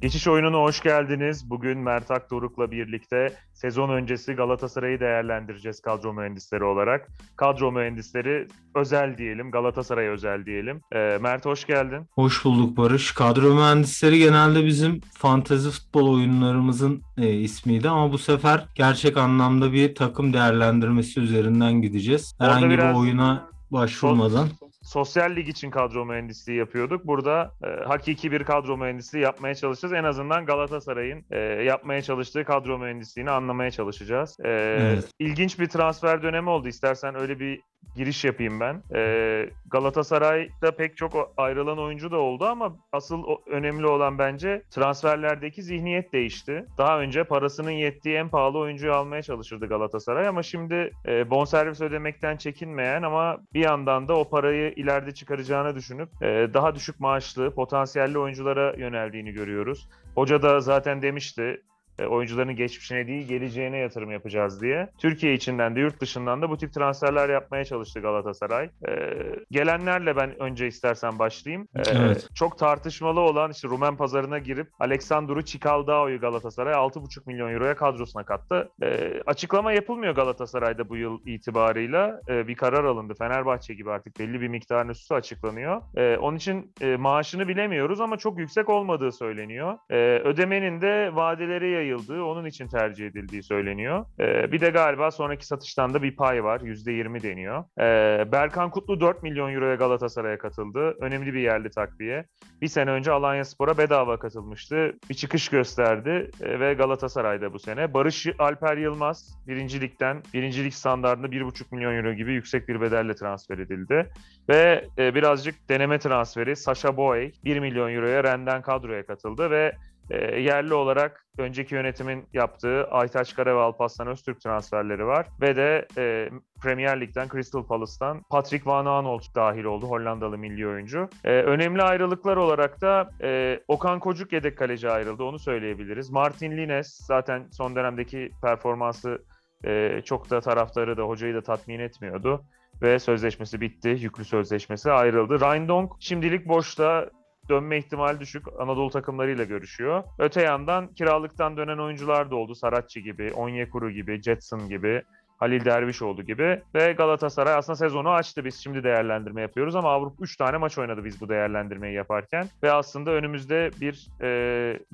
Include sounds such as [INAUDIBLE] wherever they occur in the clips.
Geçiş oyununa hoş geldiniz. Bugün Mert Akdoruk'la birlikte sezon öncesi Galatasaray'ı değerlendireceğiz kadro mühendisleri olarak. Kadro mühendisleri özel diyelim, Galatasaray özel diyelim. Ee, Mert hoş geldin. Hoş bulduk Barış. Kadro mühendisleri genelde bizim fantezi futbol oyunlarımızın e, ismiydi ama bu sefer gerçek anlamda bir takım değerlendirmesi üzerinden gideceğiz. Herhangi bir oyuna başvurmadan. Sosyal lig için kadro mühendisliği yapıyorduk. Burada e, hakiki bir kadro mühendisliği yapmaya çalışacağız. En azından Galatasaray'ın e, yapmaya çalıştığı kadro mühendisliğini anlamaya çalışacağız. E, evet. İlginç bir transfer dönemi oldu. İstersen öyle bir giriş yapayım ben. Ee, Galatasaray'da pek çok ayrılan oyuncu da oldu ama asıl önemli olan bence transferlerdeki zihniyet değişti. Daha önce parasının yettiği en pahalı oyuncuyu almaya çalışırdı Galatasaray ama şimdi e, bonservis ödemekten çekinmeyen ama bir yandan da o parayı ileride çıkaracağını düşünüp e, daha düşük maaşlı, potansiyelli oyunculara yöneldiğini görüyoruz. Hoca da zaten demişti oyuncuların geçmişine değil geleceğine yatırım yapacağız diye. Türkiye içinden de yurt dışından da bu tip transferler yapmaya çalıştı Galatasaray. Ee, gelenlerle ben önce istersen başlayayım. Ee, evet. Çok tartışmalı olan işte Rumen pazarına girip Aleksandru Çikaldao'yu Galatasaray 6,5 milyon euroya kadrosuna kattı. Ee, açıklama yapılmıyor Galatasaray'da bu yıl itibarıyla. Ee, bir karar alındı. Fenerbahçe gibi artık belli bir miktarın üstü açıklanıyor. Ee, onun için e, maaşını bilemiyoruz ama çok yüksek olmadığı söyleniyor. Ee, ödemenin de vadeleri yayılıyor yayıldığı, onun için tercih edildiği söyleniyor. E, bir de galiba sonraki satıştan da bir pay var. %20 deniyor. E, Berkan Kutlu 4 milyon euroya Galatasaray'a katıldı. Önemli bir yerli takviye. Bir sene önce Alanya Spor'a bedava katılmıştı. Bir çıkış gösterdi e, ve Galatasaray'da bu sene. Barış Alper Yılmaz birincilikten, birincilik standartında 1,5 milyon euro gibi yüksek bir bedelle transfer edildi. Ve e, birazcık deneme transferi Sasha Boy 1 milyon euroya Ren'den kadroya katıldı ve e, yerli olarak önceki yönetimin yaptığı Aytaç Kara ve Alparslan Öztürk transferleri var. Ve de e, Premier Lig'den Crystal Palace'tan Patrick Van Aanholt dahil oldu. Hollandalı milli oyuncu. E, önemli ayrılıklar olarak da e, Okan Kocuk yedek kaleci ayrıldı. Onu söyleyebiliriz. Martin Lines zaten son dönemdeki performansı e, çok da taraftarı da hocayı da tatmin etmiyordu ve sözleşmesi bitti. Yüklü sözleşmesi ayrıldı. Rindong şimdilik boşta dönme ihtimali düşük Anadolu takımlarıyla görüşüyor. Öte yandan kiralıktan dönen oyuncular da oldu. Saratçı gibi, Onyekuru gibi, Jetson gibi. Halil Dervişoğlu gibi ve Galatasaray aslında sezonu açtı. Biz şimdi değerlendirme yapıyoruz ama Avrupa 3 tane maç oynadı biz bu değerlendirmeyi yaparken ve aslında önümüzde bir e,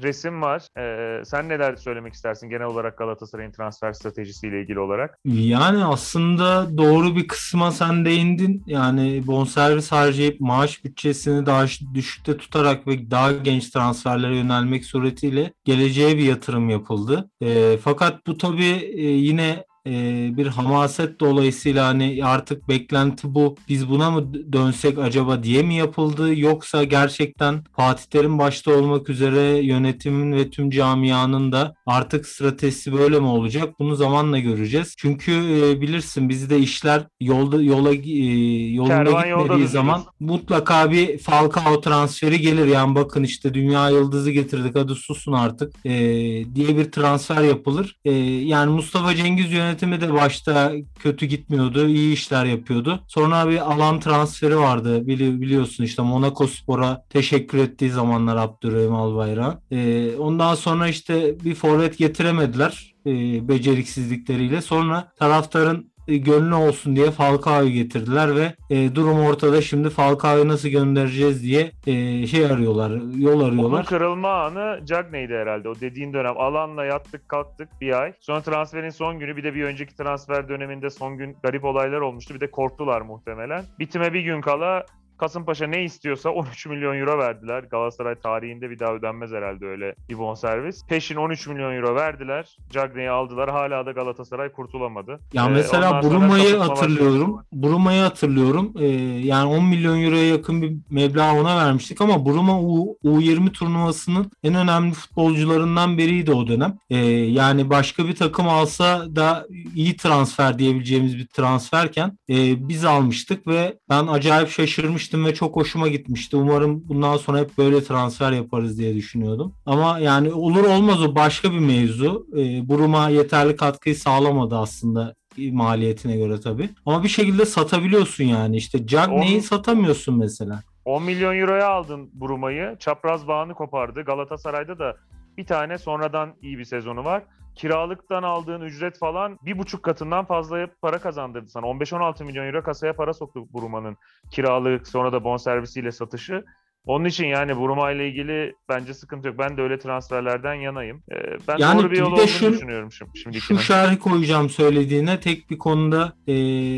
resim var. E, sen neler söylemek istersin genel olarak Galatasaray'ın transfer stratejisiyle ilgili olarak? Yani aslında doğru bir kısma sen değindin. Yani bonservis harcayıp maaş bütçesini daha düşükte tutarak ve daha genç transferlere yönelmek suretiyle geleceğe bir yatırım yapıldı. E, fakat bu tabii e, yine e, bir hamaset dolayısıyla hani artık beklenti bu biz buna mı dönsek acaba diye mi yapıldı yoksa gerçekten Fatih Terim başta olmak üzere yönetimin ve tüm camianın da artık stratejisi böyle mi olacak bunu zamanla göreceğiz. Çünkü e, bilirsin bizde işler yolda yola e, yolunda Kervan gitmediği zaman mutlaka bir Falcao transferi gelir. Yani bakın işte dünya yıldızı getirdik hadi susun artık e, diye bir transfer yapılır. E, yani Mustafa Cengiz yönet yönetimi de başta kötü gitmiyordu. iyi işler yapıyordu. Sonra bir alan transferi vardı. Bili, biliyorsun işte Monaco Spor'a teşekkür ettiği zamanlar Abdurrahim Albayrak. Ee, ondan sonra işte bir forvet getiremediler e, beceriksizliklerikleriyle. Sonra taraftarın e, gönlü olsun diye Falcao'yu getirdiler ve e, durum ortada. Şimdi Falcao'yu nasıl göndereceğiz diye e, şey arıyorlar, yol arıyorlar. Onun kırılma anı Cagney'di herhalde. O dediğin dönem. Alanla yattık kalktık bir ay. Sonra transferin son günü bir de bir önceki transfer döneminde son gün garip olaylar olmuştu. Bir de korktular muhtemelen. Bitime bir gün kala Kasımpaşa ne istiyorsa 13 milyon euro verdiler. Galatasaray tarihinde bir daha ödenmez herhalde öyle bir bonservis. Peşin 13 milyon euro verdiler. Cagney'i aldılar. Hala da Galatasaray kurtulamadı. Ya ee, mesela Bruma'yı hatırlıyorum. Bruma'yı hatırlıyorum. Ee, yani 10 milyon euroya yakın bir meblağ ona vermiştik ama Bruma U, U20 turnuvasının en önemli futbolcularından biriydi o dönem. Ee, yani başka bir takım alsa da iyi transfer diyebileceğimiz bir transferken e, biz almıştık ve ben acayip şaşırmıştım izlemiştim ve çok hoşuma gitmişti. Umarım bundan sonra hep böyle transfer yaparız diye düşünüyordum. Ama yani olur olmaz o başka bir mevzu. E, Buruma yeterli katkıyı sağlamadı aslında maliyetine göre tabii. Ama bir şekilde satabiliyorsun yani. İşte Cagney'i satamıyorsun mesela. 10 milyon euroya aldın Buruma'yı. Çapraz bağını kopardı. Galatasaray'da da bir tane sonradan iyi bir sezonu var. Kiralıktan aldığın ücret falan bir buçuk katından fazla para kazandırdı sana. 15-16 milyon euro kasaya para soktu Buruma'nın kiralık sonra da bonservisiyle satışı. Onun için yani Buruma ile ilgili bence sıkıntı yok. Ben de öyle transferlerden yanayım. Ee, ben yani doğru bir yol olduğunu şu, düşünüyorum şimdi. Şu şerhi koyacağım söylediğine tek bir konuda e,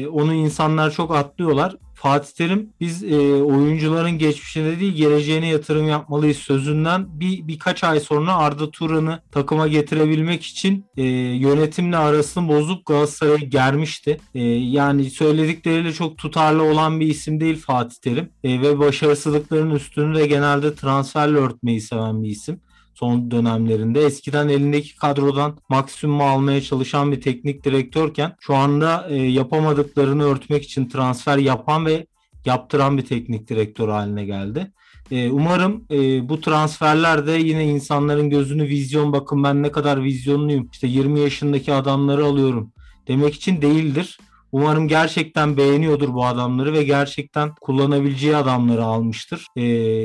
onu insanlar çok atlıyorlar. Fatih Terim biz e, oyuncuların geçmişine değil geleceğine yatırım yapmalıyız sözünden bir birkaç ay sonra Arda Turan'ı takıma getirebilmek için e, yönetimle arasını bozup Galatasaray'a germişti. E, yani söyledikleriyle çok tutarlı olan bir isim değil Fatih Terim e, ve başarısızlıkların üstünü de genelde transferle örtmeyi seven bir isim son dönemlerinde. Eskiden elindeki kadrodan maksimum almaya çalışan bir teknik direktörken şu anda e, yapamadıklarını örtmek için transfer yapan ve yaptıran bir teknik direktör haline geldi. E, umarım e, bu transferler de yine insanların gözünü vizyon bakın ben ne kadar vizyonluyum işte 20 yaşındaki adamları alıyorum demek için değildir. Umarım gerçekten beğeniyordur bu adamları ve gerçekten kullanabileceği adamları almıştır. Ee,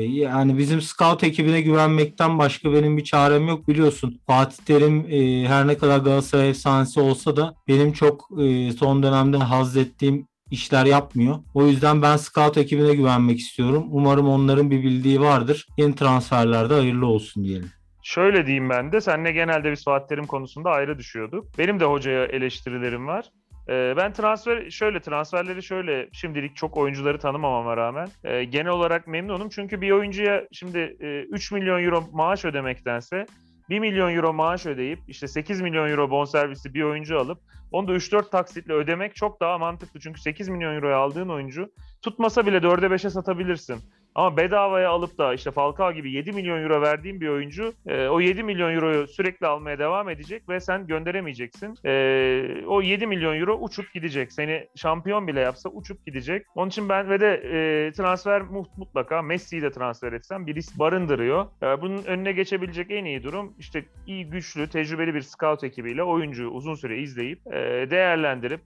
yani bizim scout ekibine güvenmekten başka benim bir çarem yok biliyorsun. Fatih Terim e, her ne kadar Galatasaray efsanesi olsa da benim çok e, son dönemde haz ettiğim işler yapmıyor. O yüzden ben scout ekibine güvenmek istiyorum. Umarım onların bir bildiği vardır. Yeni transferlerde hayırlı olsun diyelim. Şöyle diyeyim ben de. Seninle genelde biz Fatih Terim konusunda ayrı düşüyorduk. Benim de hocaya eleştirilerim var. Ee, ben transfer şöyle transferleri şöyle şimdilik çok oyuncuları tanımamama rağmen e, genel olarak memnunum. Çünkü bir oyuncuya şimdi e, 3 milyon euro maaş ödemektense 1 milyon euro maaş ödeyip işte 8 milyon euro bonservisi bir oyuncu alıp onu da 3-4 taksitle ödemek çok daha mantıklı. Çünkü 8 milyon euroya aldığın oyuncu tutmasa bile 4'e 5'e satabilirsin. Ama bedavaya alıp da işte Falcao gibi 7 milyon euro verdiğin bir oyuncu e, o 7 milyon euroyu sürekli almaya devam edecek ve sen gönderemeyeceksin. E, o 7 milyon euro uçup gidecek. Seni şampiyon bile yapsa uçup gidecek. Onun için ben ve de e, transfer mutlaka Messi'yi de transfer etsem bir risk barındırıyor. E, bunun önüne geçebilecek en iyi durum işte iyi güçlü tecrübeli bir scout ekibiyle oyuncuyu uzun süre izleyip e, değerlendirip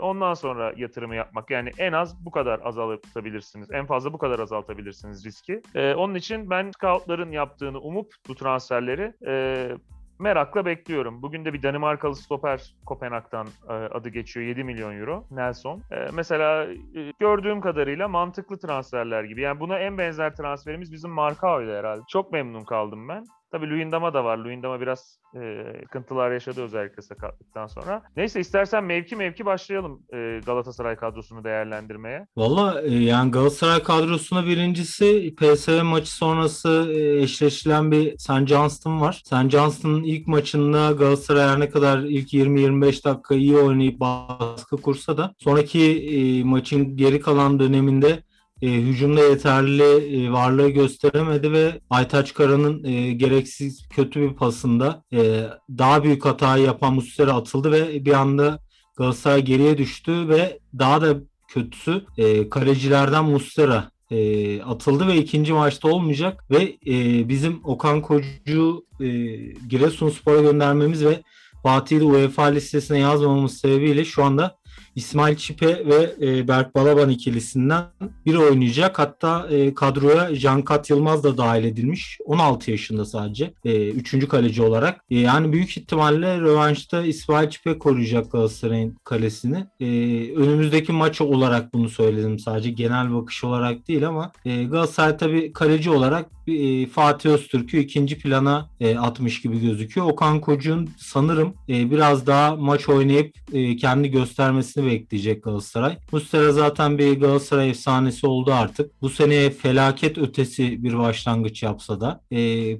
ondan sonra yatırımı yapmak. Yani en az bu kadar azaltabilirsiniz. En fazla bu kadar azaltabilirsiniz riski. Onun için ben scoutların yaptığını umup bu transferleri merakla bekliyorum. Bugün de bir Danimarkalı stoper Kopenhag'dan adı geçiyor 7 milyon euro Nelson. mesela gördüğüm kadarıyla mantıklı transferler gibi. Yani buna en benzer transferimiz bizim Markao'ydu herhalde. Çok memnun kaldım ben. Tabii Luyendam'a da var. Luyendam'a biraz e, sıkıntılar yaşadı özellikle sakatlıktan sonra. Neyse istersen mevki mevki başlayalım e, Galatasaray kadrosunu değerlendirmeye. Valla e, yani Galatasaray kadrosuna birincisi PSV maçı sonrası e, eşleşilen bir St. Johnston var. St. Johnston'ın ilk maçında Galatasaray ne kadar ilk 20-25 dakika iyi oynayıp baskı kursa da sonraki e, maçın geri kalan döneminde e, hücumda yeterli e, varlığı gösteremedi ve Aytaç Kara'nın e, gereksiz kötü bir pasında e, daha büyük hatayı yapan Muslera atıldı ve bir anda Galatasaray geriye düştü ve daha da kötüsü e, kalecilerden Muslera e, atıldı ve ikinci maçta olmayacak ve e, bizim Okan Kocu e, Giresunspor'a göndermemiz ve Fatih'i UEFA listesine yazmamamız sebebiyle şu anda İsmail Çipe ve e, Berk Balaban ikilisinden biri oynayacak. Hatta e, kadroya Cankat Yılmaz da dahil edilmiş. 16 yaşında sadece. E, üçüncü kaleci olarak. E, yani büyük ihtimalle rövanşta İsmail Çipe koruyacak Galatasaray'ın kalesini. E, önümüzdeki maçı olarak bunu söyledim sadece. Genel bakış olarak değil ama e, Galatasaray tabii kaleci olarak e, Fatih Öztürk'ü ikinci plana e, atmış gibi gözüküyor. Okan Koç'un sanırım e, biraz daha maç oynayıp kendi göstermesini bekleyecek Galatasaray. Mustera zaten bir Galatasaray efsanesi oldu artık. Bu sene felaket ötesi bir başlangıç yapsa da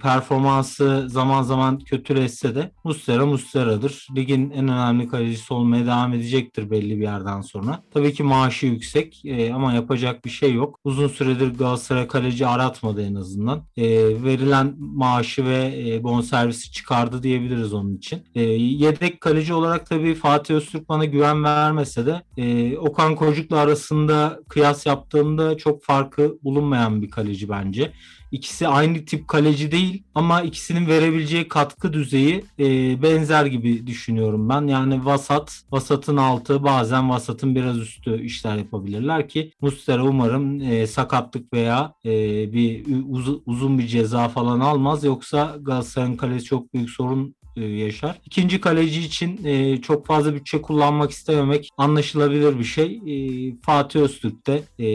performansı zaman zaman kötüleşse de Mustera Mustera'dır. Ligin en önemli kalecisi olmaya devam edecektir belli bir yerden sonra. Tabii ki maaşı yüksek ama yapacak bir şey yok. Uzun süredir Galatasaray kaleci aratmadı en azından. E, verilen maaşı ve e, bonservisi çıkardı diyebiliriz onun için. E, yedek kaleci olarak tabii Fatih Öztürk bana güven vermese de e, Okan Kocuk'la arasında kıyas yaptığımda çok farkı bulunmayan bir kaleci bence. İkisi aynı tip kaleci değil ama ikisinin verebileceği katkı düzeyi e, benzer gibi düşünüyorum ben. Yani vasat, vasatın altı bazen vasatın biraz üstü işler yapabilirler ki Mustera umarım e, sakatlık veya e, bir uz- uzun bir ceza falan almaz. Yoksa Galatasaray'ın kalesi çok büyük sorun yaşar. İkinci kaleci için e, çok fazla bütçe kullanmak istememek anlaşılabilir bir şey. E, Fatih Öztürk de e,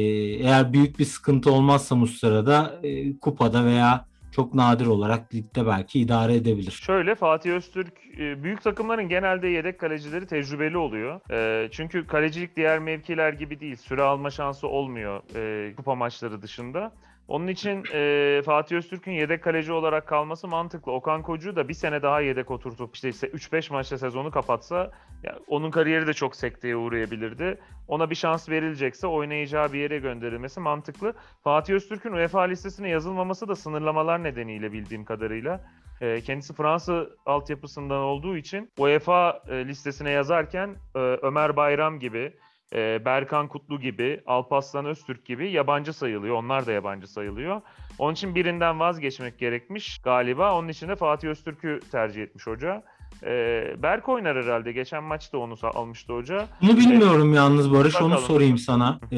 eğer büyük bir sıkıntı olmazsa Muslera'da e, kupada veya çok nadir olarak ligde belki idare edebilir. Şöyle Fatih Öztürk e, büyük takımların genelde yedek kalecileri tecrübeli oluyor. E, çünkü kalecilik diğer mevkiler gibi değil. Süre alma şansı olmuyor e, kupa maçları dışında. Onun için e, Fatih Öztürk'ün yedek kaleci olarak kalması mantıklı. Okan Kocu da bir sene daha yedek oturtup işte 3-5 maçta sezonu kapatsa ya, onun kariyeri de çok sekteye uğrayabilirdi. Ona bir şans verilecekse oynayacağı bir yere gönderilmesi mantıklı. Fatih Öztürk'ün UEFA listesine yazılmaması da sınırlamalar nedeniyle bildiğim kadarıyla. E, kendisi Fransa altyapısından olduğu için UEFA e, listesine yazarken e, Ömer Bayram gibi e, Berkan Kutlu gibi, Alpaslan Öztürk gibi yabancı sayılıyor. Onlar da yabancı sayılıyor. Onun için birinden vazgeçmek gerekmiş galiba. Onun için de Fatih Öztürk'ü tercih etmiş hoca. E, Berk oynar herhalde. Geçen maçta onu almıştı hoca. Bunu bilmiyorum e, yalnız Barış. Bakalım. Onu sorayım sana. E,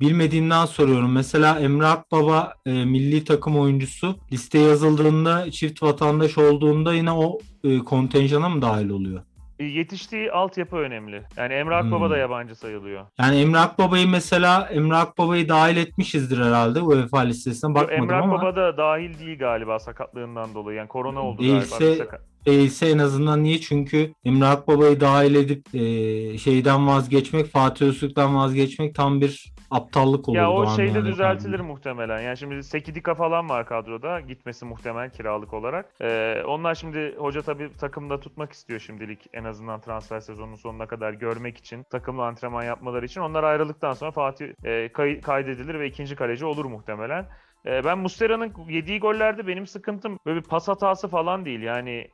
bilmediğimden soruyorum. Mesela Emre Akbaba e, milli takım oyuncusu listeye yazıldığında çift vatandaş olduğunda yine o e, kontenjana mı dahil oluyor? E, yetiştiği altyapı önemli. Yani Emre Akbaba hmm. da yabancı sayılıyor. Yani Emre Akbaba'yı mesela Emre Akbaba'yı dahil etmişizdir herhalde UEFA listesine bakmadım Emre ama. Emre Akbaba da dahil değil galiba sakatlığından dolayı. Yani korona oldu Değilse, galiba. Sakat değilse en azından niye? Çünkü Emre Akbaba'yı dahil edip e, şeyden vazgeçmek, Fatih Öztürk'ten vazgeçmek tam bir aptallık olur. Ya o şeyde yani düzeltilir muhtemelen. Yani şimdi Sekidika falan var kadroda. Gitmesi muhtemel kiralık olarak. Ee, onlar şimdi hoca tabii takımda tutmak istiyor şimdilik en azından transfer sezonunun sonuna kadar görmek için. Takımla antrenman yapmaları için. Onlar ayrıldıktan sonra Fatih e, kay- kaydedilir ve ikinci kaleci olur muhtemelen. E, ben Mustera'nın yediği gollerde benim sıkıntım böyle bir pas hatası falan değil. Yani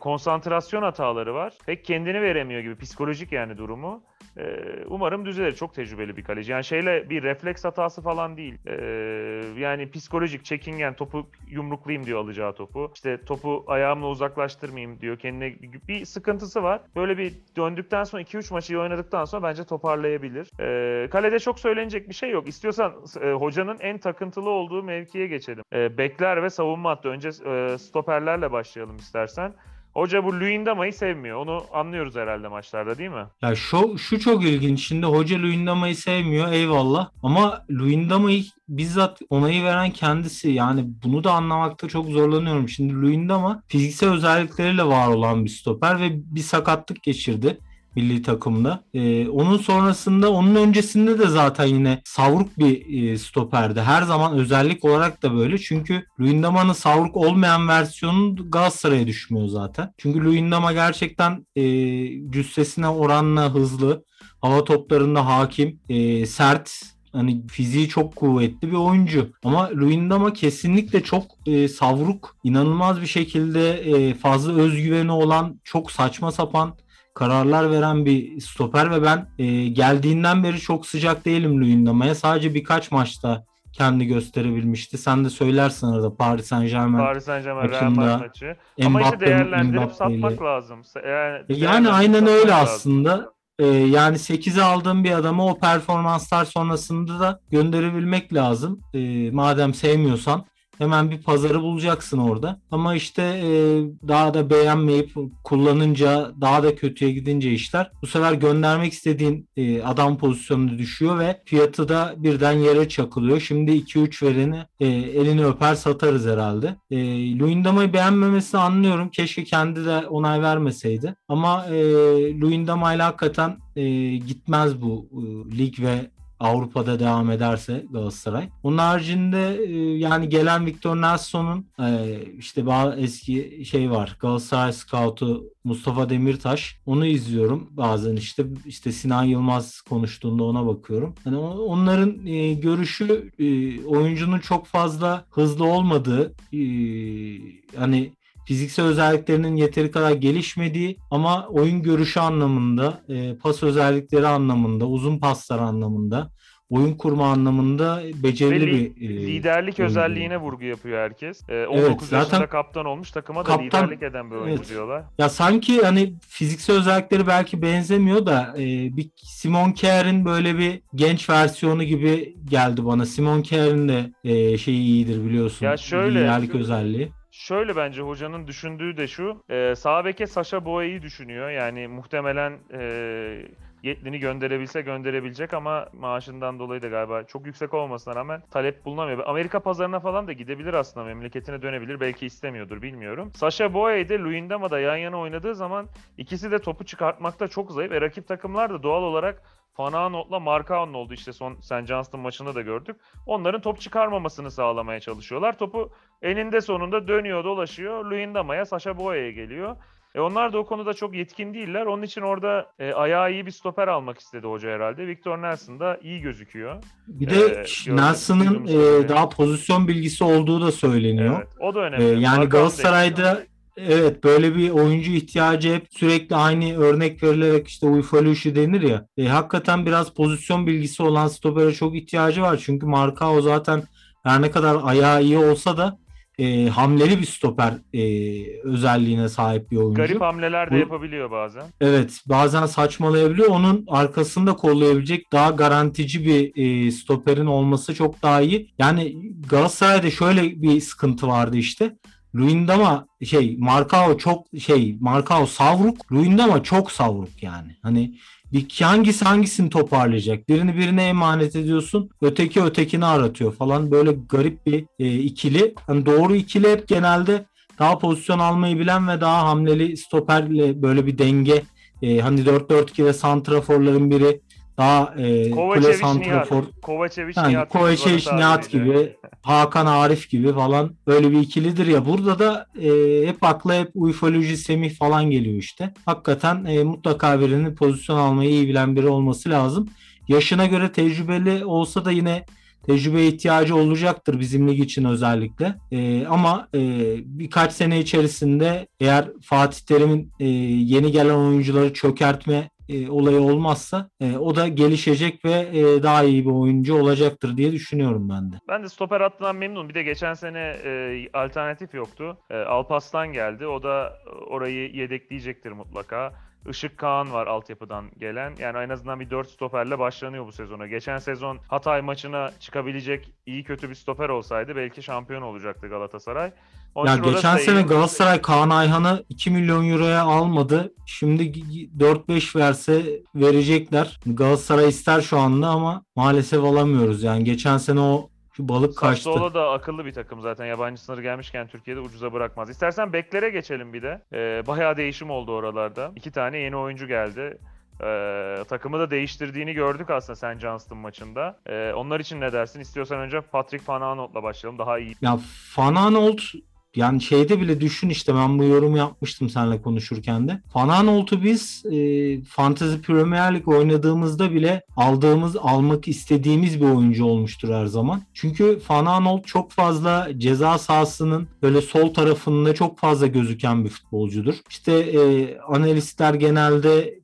konsantrasyon hataları var. Pek kendini veremiyor gibi psikolojik yani durumu. E, umarım düzelir. Çok tecrübeli bir kaleci. Yani şeyle bir refleks hatası falan değil. E, yani psikolojik çekingen topu yumruklayayım diyor alacağı topu. İşte topu ayağımla uzaklaştırmayayım diyor. Kendine bir sıkıntısı var. Böyle bir döndükten sonra 2-3 maçı oynadıktan sonra bence toparlayabilir. E, kalede çok söylenecek bir şey yok. İstiyorsan e, hocanın en takıntılı olduğu mevkiye geçelim. E, bekler ve savunma hattı. Önce e, stoperlerle başlayalım istersen. Hoca bu Luyendama'yı sevmiyor. Onu anlıyoruz herhalde maçlarda değil mi? Ya şu, şu çok ilginç. Şimdi hoca Luyendama'yı sevmiyor eyvallah. Ama Luyendama'yı bizzat onayı veren kendisi. Yani bunu da anlamakta çok zorlanıyorum. Şimdi Luyendama fiziksel özellikleriyle var olan bir stoper ve bir sakatlık geçirdi milli takımda. E, onun sonrasında onun öncesinde de zaten yine savruk bir e, stoperdi. Her zaman özellik olarak da böyle. Çünkü Luyendama'nın savruk olmayan versiyonu Galatasaray'a düşmüyor zaten. Çünkü Luyendama gerçekten e, cüssesine oranla hızlı, hava toplarında hakim, e, sert hani fiziği çok kuvvetli bir oyuncu. Ama Luyendama kesinlikle çok e, savruk, inanılmaz bir şekilde e, fazla özgüveni olan, çok saçma sapan kararlar veren bir stoper ve ben e, geldiğinden beri çok sıcak değilim Luyendama'ya. Sadece birkaç maçta kendi gösterebilmişti. Sen de söylersin arada Paris Saint Germain Paris Saint Germain Real maçı. Ama işte değerlendirip satmak lazım. Yani, yani aynen öyle lazım. aslında. Ee, yani 8'e aldığım bir adamı o performanslar sonrasında da gönderebilmek lazım. Ee, madem sevmiyorsan Hemen bir pazarı bulacaksın orada. Ama işte e, daha da beğenmeyip kullanınca daha da kötüye gidince işler bu sefer göndermek istediğin e, adam pozisyonunu düşüyor ve fiyatı da birden yere çakılıyor. Şimdi 2-3 vereni e, elini öper satarız herhalde. E, Luyendama'yı beğenmemesini anlıyorum. Keşke kendi de onay vermeseydi. Ama e, Luyendama ile hakikaten e, gitmez bu e, lig ve Avrupa'da devam ederse Galatasaray. Onun haricinde e, yani gelen Victor Nelson'un e, işte bazı eski şey var. Galatasaray Scout'u Mustafa Demirtaş. Onu izliyorum bazen işte işte Sinan Yılmaz konuştuğunda ona bakıyorum. Hani onların e, görüşü oyuncunun çok fazla hızlı olmadığı hani fiziksel özelliklerinin yeteri kadar gelişmediği ama oyun görüşü anlamında, e, pas özellikleri anlamında, uzun paslar anlamında oyun kurma anlamında becerili Ve li- bir e, liderlik özelliğine vurgu yapıyor herkes. Ee, 19 zaten- yaşında kaptan olmuş takıma da Kaptan- liderlik eden bir oyuncu Evet. diyorlar. Ya sanki hani fiziksel özellikleri belki benzemiyor da e, bir Simon Kjaer'in böyle bir genç versiyonu gibi geldi bana. Simon Kjaer'in de e, şeyi iyidir biliyorsun. Ya şöyle- Liderlik özelliği. Şöyle bence hocanın düşündüğü de şu. E, sağ beke Sasha Boya'yı düşünüyor. Yani muhtemelen e, Yetlin'i gönderebilse gönderebilecek ama maaşından dolayı da galiba çok yüksek olmasına rağmen talep bulunamıyor. Amerika pazarına falan da gidebilir aslında. Memleketine dönebilir. Belki istemiyordur bilmiyorum. Sasha Boya ile Luyendama'da yan yana oynadığı zaman ikisi de topu çıkartmakta çok zayıf. E, rakip takımlar da doğal olarak Fananot'la Markao'nun oldu işte son St. Johnston maçında da gördük. Onların top çıkarmamasını sağlamaya çalışıyorlar. Topu eninde sonunda dönüyor dolaşıyor. Luyendama'ya, Sasha Boya'ya geliyor. E onlar da o konuda çok yetkin değiller. Onun için orada e, ayağı iyi bir stoper almak istedi hoca herhalde. Victor Nelson da iyi gözüküyor. Bir de Ee, Nelson'ın e, daha pozisyon bilgisi olduğu da söyleniyor. Evet, o da E, önemli. yani Markao'nun da Galatasaray'da evet böyle bir oyuncu ihtiyacı hep sürekli aynı örnek verilerek işte Uyfalushi denir ya. E, hakikaten biraz pozisyon bilgisi olan stopere çok ihtiyacı var. Çünkü Markao zaten her ne kadar ayağı iyi olsa da e, hamleli bir stoper e, özelliğine sahip bir oyuncu. Garip hamleler de Bu- yapabiliyor bazen. Evet bazen saçmalayabiliyor. Onun arkasında kollayabilecek daha garantici bir e, stoperin olması çok daha iyi. Yani Galatasaray'da şöyle bir sıkıntı vardı işte. Luyendama şey Markao çok şey Markao savruk. Luyendama çok savruk yani. Hani bir hangisi hangisini toparlayacak? Birini birine emanet ediyorsun. Öteki ötekini aratıyor falan. Böyle garip bir e, ikili. Hani doğru ikili hep genelde daha pozisyon almayı bilen ve daha hamleli stoperle böyle bir denge e, hani 4-4-2'de santraforların biri daha e, Kovacevic Nihat. santrafor Kovacevic yani Nihat. Kovacevic Nihat gibi Hakan Arif gibi falan öyle bir ikilidir ya burada da e, hep akla hep Uyfoloji Semih falan geliyor işte. Hakikaten e, mutlaka birinin pozisyon almayı iyi bilen biri olması lazım. Yaşına göre tecrübeli olsa da yine tecrübeye ihtiyacı olacaktır bizim lig için özellikle. E, ama e, birkaç sene içerisinde eğer Fatih Terim'in e, yeni gelen oyuncuları çökertme e, olayı olmazsa e, o da gelişecek ve e, daha iyi bir oyuncu olacaktır diye düşünüyorum ben de. Ben de stoper hattından memnunum. Bir de geçen sene e, alternatif yoktu. E, Alpaslan geldi. O da e, orayı yedekleyecektir mutlaka. Işık Kaan var altyapıdan gelen. Yani en azından bir 4 stoperle başlanıyor bu sezona. Geçen sezon Hatay maçına çıkabilecek iyi kötü bir stoper olsaydı belki şampiyon olacaktı Galatasaray. Onun Ya geçen sene. Galatasaray Kaan Ayhan'ı 2 milyon euroya almadı. Şimdi 4-5 verse verecekler. Galatasaray ister şu anda ama maalesef alamıyoruz. Yani geçen sene o şu balık kaçtı. Sassuolo da akıllı bir takım zaten. Yabancı sınırı gelmişken Türkiye'de ucuza bırakmaz. İstersen beklere geçelim bir de. Ee, bayağı değişim oldu oralarda. İki tane yeni oyuncu geldi. Ee, takımı da değiştirdiğini gördük aslında St. Johnston maçında. Ee, onlar için ne dersin? İstiyorsan önce Patrick Van Aanholt'la başlayalım. Daha iyi. Ya Fananolt yani şeyde bile düşün işte ben bu yorumu yapmıştım seninle konuşurken de. Fananolt'u biz e, Fantasy Premier League oynadığımızda bile aldığımız, almak istediğimiz bir oyuncu olmuştur her zaman. Çünkü Fananolt çok fazla ceza sahasının böyle sol tarafında çok fazla gözüken bir futbolcudur. İşte e, analistler genelde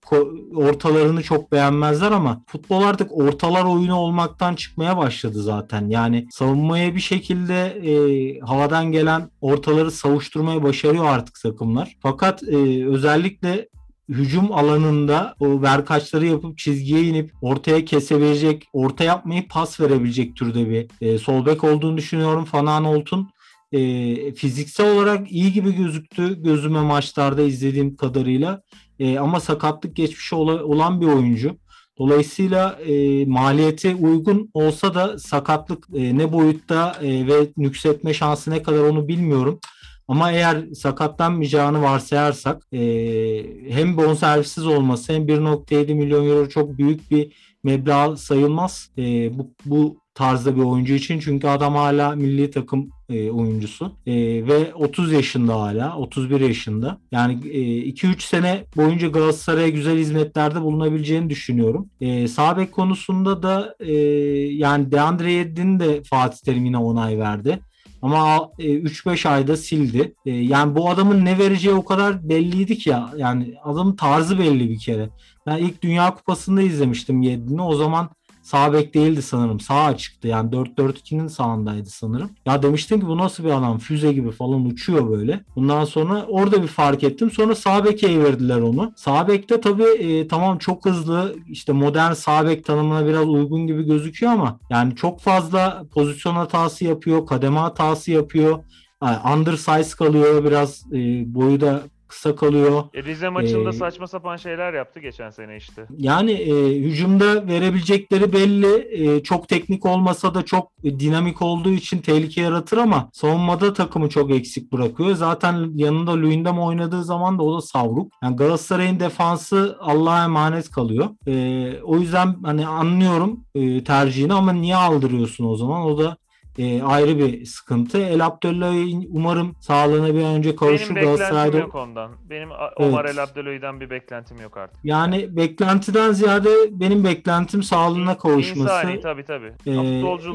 ortalarını çok beğenmezler ama futbol artık ortalar oyunu olmaktan çıkmaya başladı zaten. Yani savunmaya bir şekilde e, havadan gelen ortaları savuşturmaya başarıyor artık takımlar. Fakat e, özellikle hücum alanında o verkaçları yapıp çizgiye inip ortaya kesebilecek, orta yapmayı pas verebilecek türde bir e, sol bek olduğunu düşünüyorum. Fananolt'un e, fiziksel olarak iyi gibi gözüktü gözüme maçlarda izlediğim kadarıyla. E, ama sakatlık geçmişi ola- olan bir oyuncu. Dolayısıyla e, maliyeti uygun olsa da sakatlık e, ne boyutta e, ve nüksetme şansı ne kadar onu bilmiyorum. Ama eğer sakatlanmayacağını varsayarsak e, hem bonservisiz olması hem 1.7 milyon euro çok büyük bir meblağ sayılmaz e, bu, bu tarzda bir oyuncu için. Çünkü adam hala milli takım e, oyuncusu E, ve 30 yaşında hala 31 yaşında. Yani e, 2-3 sene boyunca Galatasaray'a güzel hizmetlerde bulunabileceğini düşünüyorum. E, sağ konusunda da e, yani Deandre Yedlin de Fatih Terim yine onay verdi. Ama e, 3-5 ayda sildi. E, yani bu adamın ne vereceği o kadar belliydi ki ya. Yani adamın tarzı belli bir kere. Ben ilk Dünya Kupası'nda izlemiştim Yedlin'i. O zaman sağ bek değildi sanırım. Sağ açıktı yani 4-4-2'nin sağındaydı sanırım. Ya demiştim ki bu nasıl bir adam füze gibi falan uçuyor böyle. Bundan sonra orada bir fark ettim. Sonra sağ beke evirdiler onu. Sağ bekte tabii e, tamam çok hızlı işte modern sağ bek tanımına biraz uygun gibi gözüküyor ama yani çok fazla pozisyon hatası yapıyor. Kademe hatası yapıyor. Yani undersize kalıyor biraz e, boyu da kısa kalıyor. E, Rize maçında Ee, saçma sapan şeyler yaptı geçen sene işte. Yani e, hücumda verebilecekleri belli. E, çok teknik olmasa da çok dinamik olduğu için tehlike yaratır ama savunmada takımı çok eksik bırakıyor. Zaten yanında Luyendam oynadığı zaman da o da savruk. Yani Galatasaray'ın defansı Allah'a emanet kalıyor. E, o yüzden hani anlıyorum e, tercihini ama niye aldırıyorsun o zaman? O da e, ayrı bir sıkıntı. El Abdullah'ı umarım sağlığına bir önce kavuşur. Benim beklentim yok ondan. Benim Omar Evet. El Abdeloy'dan bir beklentim yok artık. Yani beklentiden ziyade benim beklentim sağlığına kavuşması. İnsani tabii tabii. Ee,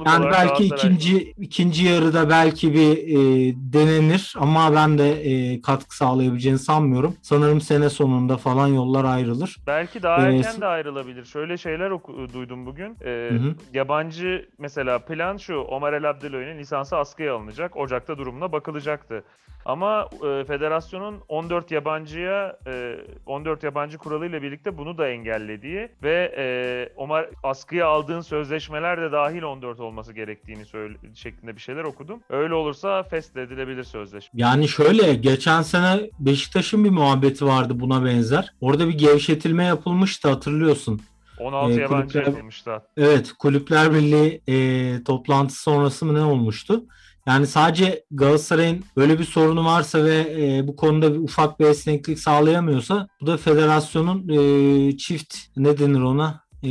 yani belki ikinci ikinci yarıda belki bir e, denenir ama ben de e, katkı sağlayabileceğini sanmıyorum. Sanırım sene sonunda falan yollar ayrılır. Belki daha Ee, erken de ayrılabilir. Şöyle şeyler oku- duydum bugün. Ee, hı. Yabancı mesela plan şu. Omar El Abdeloy'un lisansı askıya alınacak. Ocak'ta durumuna bakılacaktı. Ama e, federasyonun 14 yabancıya e, 14 yabancı kuralıyla birlikte bunu da engellediği ve e, Omar askıya aldığın sözleşmeler de dahil 14 olması gerektiğini söyle şeklinde bir şeyler okudum. Öyle olursa feshedilebilir sözleşme. Yani şöyle geçen sene Beşiktaş'ın bir muhabbeti vardı buna benzer. Orada bir gevşetilme yapılmıştı hatırlıyorsun. 16 Ee, yabancı kulüpler- yapılmıştı. Evet, Kulüpler Birliği e, toplantısı sonrası mı ne olmuştu? Yani sadece Galatasaray'ın böyle bir sorunu varsa ve e, bu konuda bir ufak bir esneklik sağlayamıyorsa bu da federasyonun e, çift ne denir ona? E,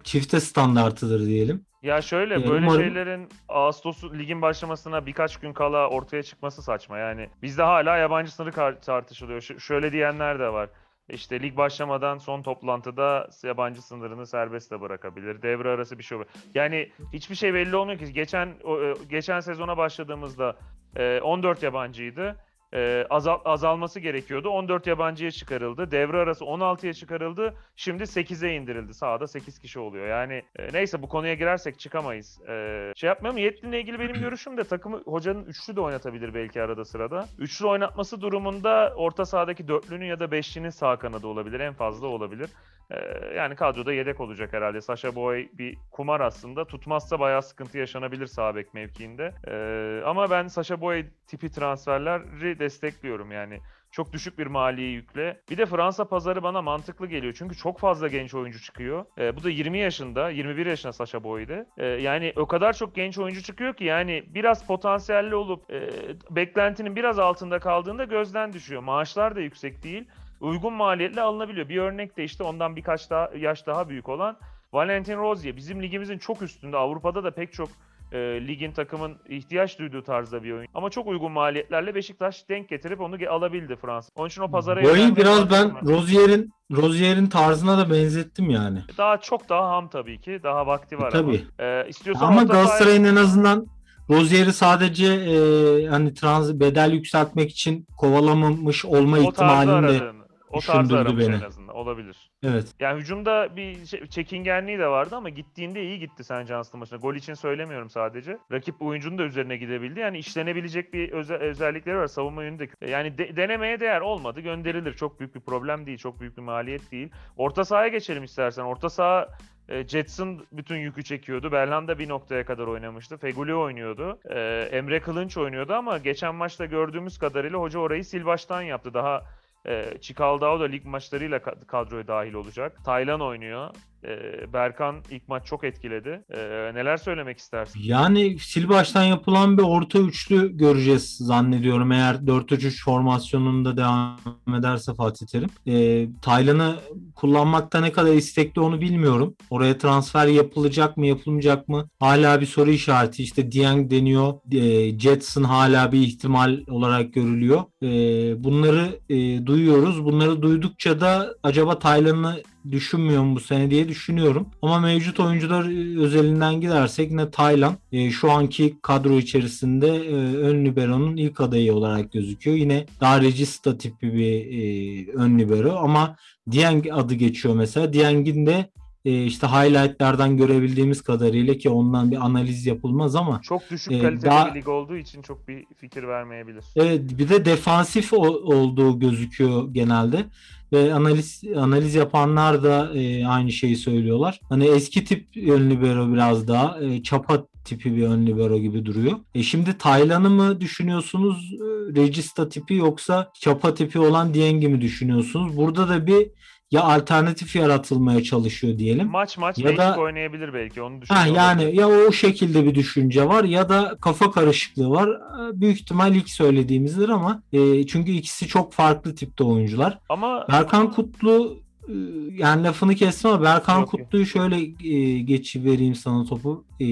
çifte standartıdır diyelim. Ya şöyle Yani böyle umarım- şeylerin Ağustos ligin başlamasına birkaç gün kala ortaya çıkması saçma. Yani bizde hala yabancı sınırı tartışılıyor. Ş- şöyle diyenler de var. İşte lig başlamadan son toplantıda yabancı sınırını serbest de bırakabilir. Devre arası bir şey olur. Yani hiçbir şey belli olmuyor ki. Geçen e, geçen sezona başladığımızda e, 14 yabancıydı. E, azal, azalması gerekiyordu. 14 yabancıya çıkarıldı. Devre arası 16'ya çıkarıldı. Şimdi 8'e indirildi. Sahada 8 kişi oluyor. Yani e, neyse bu konuya girersek çıkamayız. E, şey yapmayalım. Yetlin'le ilgili benim [CLEARS THROAT] görüşüm de takımı hocanın üçlü de oynatabilir belki arada sırada. Üçlü oynatması durumunda orta sahadaki dörtlünün ya da beşlinin sağ kanadı olabilir. En fazla olabilir. E, yani kadroda yedek olacak herhalde. Sasha Boy bir kumar aslında. Tutmazsa bayağı sıkıntı yaşanabilir sağ bek mevkiinde. E, ama ben Sasha Boy tipi transferleri destekliyorum yani. Çok düşük bir maliye yükle. Bir de Fransa pazarı bana mantıklı geliyor. Çünkü çok fazla genç oyuncu çıkıyor. E, bu da 20 yaşında, 21 yaşında Sasha Boy'de. E, yani o kadar çok genç oyuncu çıkıyor ki yani biraz potansiyelli olup e, beklentinin biraz altında kaldığında gözden düşüyor. Maaşlar da yüksek değil. Uygun maliyetle alınabiliyor. Bir örnek de işte ondan birkaç daha yaş daha büyük olan Valentin Rozier. Bizim ligimizin çok üstünde. Avrupa'da da pek çok e, ligin takımın ihtiyaç duyduğu tarzda bir oyun. Ama çok uygun maliyetlerle Beşiktaş denk getirip onu alabildi Fransa. Onun için o pazara Boyu biraz ben. Rozier'in Rozier'in tarzına da benzettim yani. daha çok daha ham tabii ki. Daha vakti var Tabii. ama. E, istiyorsan Ama Galatasaray'ın en azından Rozier'i sadece e, hani trans bedel yükseltmek için kovalamamış olma o tarzı ihtimalini de aradığını. O düşündürdü beni. en azından. Olabilir. Evet. Yani hücumda bir şey- çekingenliği de vardı ama gittiğinde iyi gitti St. Johnston maçına. Gol için söylemiyorum sadece. Rakip oyuncunun da üzerine gidebildi. Yani işlenebilecek bir öze- özellikleri var savunma yönünde. Yani de- denemeye değer olmadı. Gönderilir. Çok büyük bir problem değil. Çok büyük bir maliyet değil. Orta sahaya geçelim istersen. Orta saha e, Jetson bütün yükü çekiyordu. Belhanda bir noktaya kadar oynamıştı. Feguli oynuyordu. E, Emre Kılınç oynuyordu ama geçen maçta gördüğümüz kadarıyla hoca orayı sil baştan yaptı. Daha e, Çikaldao da lig maçlarıyla ka- kadroya dahil olacak. Taylan oynuyor. E, Berkan ilk maç çok etkiledi. E, neler söylemek istersin? Yani sil baştan yapılan bir orta üçlü göreceğiz zannediyorum eğer 4-3-3 formasyonunda devam ederse Fatih Terim. E, Taylan'ı kullanmakta ne kadar istekli onu bilmiyorum. Oraya transfer yapılacak mı yapılmayacak mı? Hala bir soru işareti. İşte Dieng deniyor. E, Jetson hala bir ihtimal olarak görülüyor. E, bunları e, duyuyoruz. Bunları duydukça da acaba Taylan'ı düşünmüyorum bu sene diye düşünüyorum. Ama mevcut oyuncular e, özelinden gidersek yine Taylan e, şu anki kadro içerisinde e, ön libero'nun ilk adayı olarak gözüküyor. Yine daha regista tipi bir e, ön libero ama Dieng adı geçiyor mesela. Dieng'in de e, işte highlightlardan görebildiğimiz kadarıyla ki ondan bir analiz yapılmaz ama çok düşük e, kaliteli daha- bir lig olduğu için çok bir fikir vermeyebilir. Evet bir de defansif olduğu gözüküyor genelde ve analiz analiz yapanlar da e, aynı şeyi söylüyorlar. Hani eski tip ön libero biraz daha e, çapa tipi bir ön libero gibi duruyor. E şimdi Taylan'ı mı düşünüyorsunuz e, Regista tipi yoksa çapa tipi olan Dieng'i mi düşünüyorsunuz? Burada da bir ya alternatif yaratılmaya çalışıyor diyelim. Maç maç Ya da- oynayabilir belki onu Ha düşünüyor. yani olabilir. ya o şekilde bir düşünce var ya da kafa karışıklığı var. Ee, Büyük ihtimal ilk söylediğimizdir ama e, çünkü ikisi çok farklı tipte oyuncular. ama Berkan Kutlu e, yani lafını kestim ama Berkan Yok. Kutlu'yu şöyle e, geçi vereyim sana topu. E,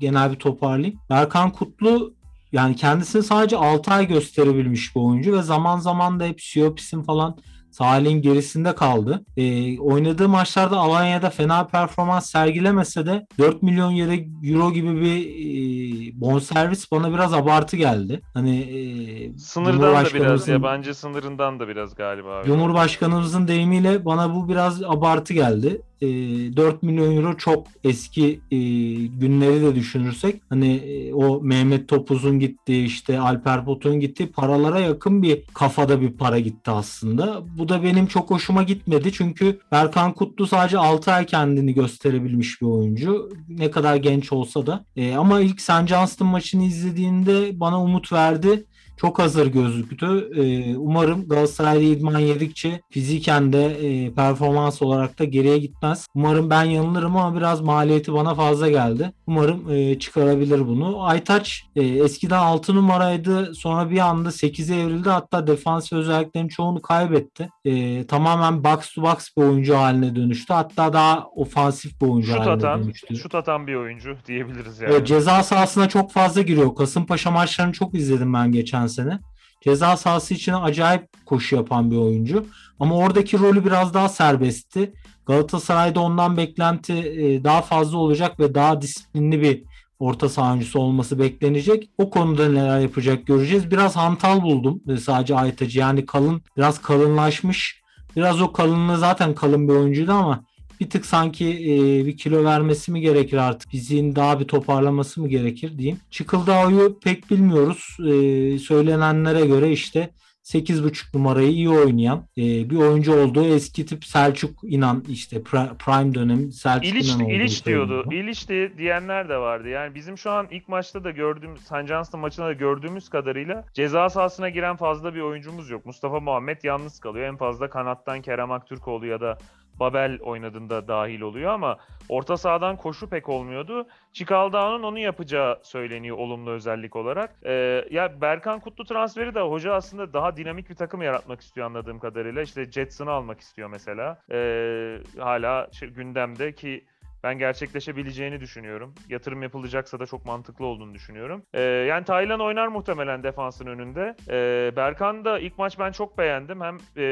genel bir toparlayayım. Berkan Kutlu yani kendisini sadece 6 ay gösterebilmiş bir oyuncu ve zaman zaman da hep Siopis'in falan Salih'in gerisinde kaldı. E, oynadığı maçlarda Alanya'da fena performans sergilemese de 4 milyon euro, gibi bir e, bonservis bana biraz abartı geldi. Hani e, sınırdan da biraz yabancı sınırından da biraz galiba. abi. Cumhurbaşkanımızın deyimiyle bana bu biraz abartı geldi. E, 4 milyon euro çok eski e, günleri de düşünürsek hani e, o Mehmet Topuz'un gittiği işte Alper Potuk'un gittiği paralara yakın bir kafada bir para gitti aslında. Bu da benim çok hoşuma gitmedi çünkü Berkan Kutlu sadece 6 ay kendini gösterebilmiş bir oyuncu. Ne kadar genç olsa da. E, ama ilk St. Johnston maçını izlediğinde bana umut verdi çok hazır gözüktü. Ee, umarım Galatasaray'da idman yedikçe fiziken de e, performans olarak da geriye gitmez. Umarım ben yanılırım ama biraz maliyeti bana fazla geldi. Umarım e, çıkarabilir bunu. Aytaç e, eskiden 6 numaraydı. Sonra bir anda 8'e evrildi. Hatta defans özelliklerinin çoğunu kaybetti. E, tamamen box to box bir oyuncu haline dönüştü. Hatta daha ofansif bir oyuncu şut haline atan, dönüştü. şut atan bir oyuncu diyebiliriz yani. Ceza sahasına çok fazla giriyor. Kasımpaşa maçlarını çok izledim ben geçen sene. Ceza sahası içine acayip koşu yapan bir oyuncu. Ama oradaki rolü biraz daha serbestti. Galatasaray'da ondan beklenti e, daha fazla olacak ve daha disiplinli bir orta saha oyuncusu olması beklenecek. O konuda neler yapacak göreceğiz. Biraz hantal buldum e, sadece Aytacı. Yani kalın, biraz kalınlaşmış. Biraz o kalınlığı zaten kalın bir oyuncuydu ama bir tık sanki e, bir kilo vermesi mi gerekir artık? Fiziğin daha bir toparlaması mı gerekir diyeyim. Çıkıldağ'ı pek bilmiyoruz. E, söylenenlere göre işte 8.5 numarayı iyi oynayan e, bir oyuncu olduğu eski tip Selçuk İnan işte pri- prime dönem Selçuk İliç, İnan olduğu İliç diyordu. İliç de diyenler de vardı. Yani bizim şu an ilk maçta da gördüğümüz. Johnston maçında da gördüğümüz kadarıyla ceza sahasına giren fazla bir oyuncumuz yok. Mustafa Muhammed yalnız kalıyor. En fazla kanattan Kerem Aktürkoğlu ya da Babel oynadığında dahil oluyor ama orta sahadan koşu pek olmuyordu. Çikaldağ'ın onu yapacağı söyleniyor olumlu özellik olarak. Ee, ya Berkan Kutlu transferi de hoca aslında daha dinamik bir takım yaratmak istiyor anladığım kadarıyla. İşte Jetson'ı almak istiyor mesela. Ee, hala şey, gündemde ki ben gerçekleşebileceğini düşünüyorum. Yatırım yapılacaksa da çok mantıklı olduğunu düşünüyorum. Ee, yani Taylan oynar muhtemelen defansın önünde. Ee, Berkan da ilk maç ben çok beğendim. Hem e,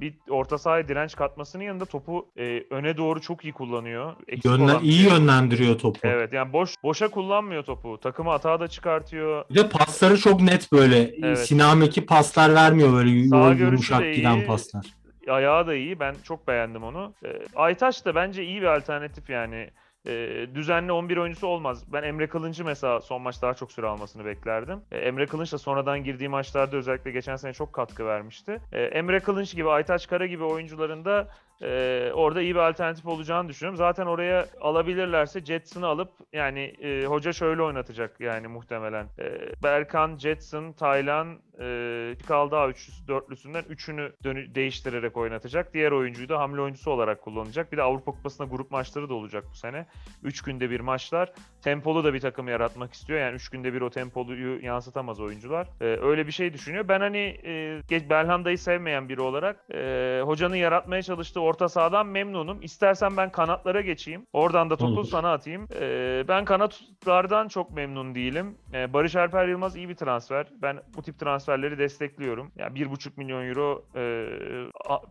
bir orta sahaya direnç katmasının yanında topu e, öne doğru çok iyi kullanıyor. Eksik Yönlen, iyi şey. yönlendiriyor topu. Evet yani boş boşa kullanmıyor topu. Takımı hata da çıkartıyor. Bir de pasları çok net böyle. Evet. Sinameki paslar vermiyor böyle Sağ yumuşak de giden iyi. paslar. Ayağı da iyi. Ben çok beğendim onu. Ee, Aytaç da bence iyi bir alternatif yani. Ee, düzenli 11 oyuncusu olmaz. Ben Emre Kılınç'ı mesela son maç daha çok süre almasını beklerdim. Ee, Emre Kılınç da sonradan girdiği maçlarda özellikle geçen sene çok katkı vermişti. Ee, Emre Kılınç gibi, Aytaç Kara gibi oyuncuların da e, orada iyi bir alternatif olacağını düşünüyorum. Zaten oraya alabilirlerse Jetson'ı alıp yani e, hoca şöyle oynatacak yani muhtemelen. E, Berkan, Jetson, Taylan, e, Kaldağ üçlüsü, dörtlüsünden üçünü dönü- değiştirerek oynatacak. Diğer oyuncuyu da hamle oyuncusu olarak kullanacak. Bir de Avrupa Kupası'nda grup maçları da olacak bu sene. Üç günde bir maçlar. Tempolu da bir takım yaratmak istiyor. Yani üç günde bir o tempoluyu yansıtamaz oyuncular. E, öyle bir şey düşünüyor. Ben hani e, Belhanda'yı sevmeyen biri olarak e, hocanın yaratmaya çalıştığı orta sahadan memnunum. İstersen ben kanatlara geçeyim. Oradan da topu Olur. sana atayım. E, ben kanatlardan çok memnun değilim. E, Barış Alper Yılmaz iyi bir transfer. Ben bu tip transferleri destekliyorum. Yani 1,5 milyon euro e,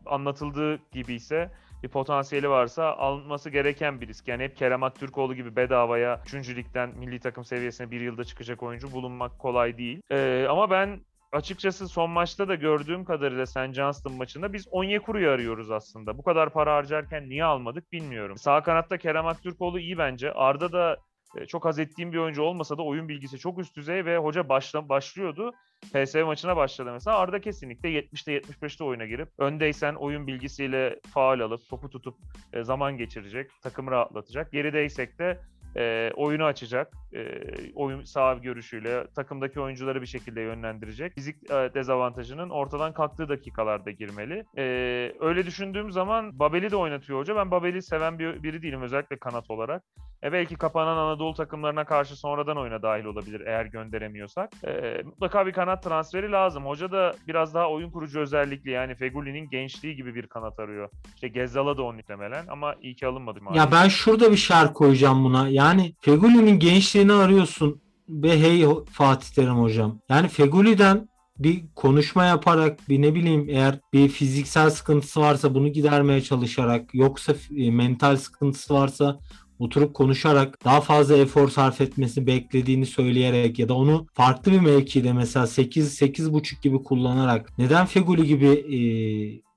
anlatıldığı gibi ise bir potansiyeli varsa alınması gereken bir risk. Yani hep Kerem Aktürkoğlu gibi bedavaya 3. ligden milli takım seviyesine bir yılda çıkacak oyuncu bulunmak kolay değil. Ee, ama ben açıkçası son maçta da gördüğüm kadarıyla St. Johnston maçında biz Onyekuru'yu arıyoruz aslında. Bu kadar para harcarken niye almadık bilmiyorum. Sağ kanatta Kerem Aktürkoğlu iyi bence. Arda da e, çok haz ettiğim bir oyuncu olmasa da oyun bilgisi çok üst düzey ve hoca başla, başlıyordu. PSV maçına başladı mesela. Arda kesinlikle 70'te 75'te oyuna girip öndeysen oyun bilgisiyle faal alıp topu tutup e, zaman geçirecek, takımı rahatlatacak. Gerideysek de e, oyunu açacak, e, oyun sağ görüşüyle takımdaki oyuncuları bir şekilde yönlendirecek. Fizik e, dezavantajının ortadan kalktığı dakikalarda girmeli. E, öyle düşündüğüm zaman Babel'i de oynatıyor hoca. Ben Babel'i seven bir, biri değilim özellikle kanat olarak. E, belki kapanan Anadolu takımlarına karşı sonradan oyuna dahil olabilir eğer gönderemiyorsak. E, mutlaka bir kanat transferi lazım. Hoca da biraz daha oyun kurucu özellikli yani Feguli'nin gençliği gibi bir kanat arıyor. İşte Gezzal'a da onun muhtemelen ama iyi ki alınmadı. Maalesef. Ya ben şurada bir şer koyacağım buna. Yani Feguli'nin gençliğini arıyorsun ve hey Fatih Terim hocam. Yani Feguli'den bir konuşma yaparak bir ne bileyim eğer bir fiziksel sıkıntısı varsa bunu gidermeye çalışarak yoksa e, mental sıkıntısı varsa oturup konuşarak daha fazla efor sarf etmesi beklediğini söyleyerek ya da onu farklı bir mevkide mesela 8 8.5 gibi kullanarak neden Feguli gibi e,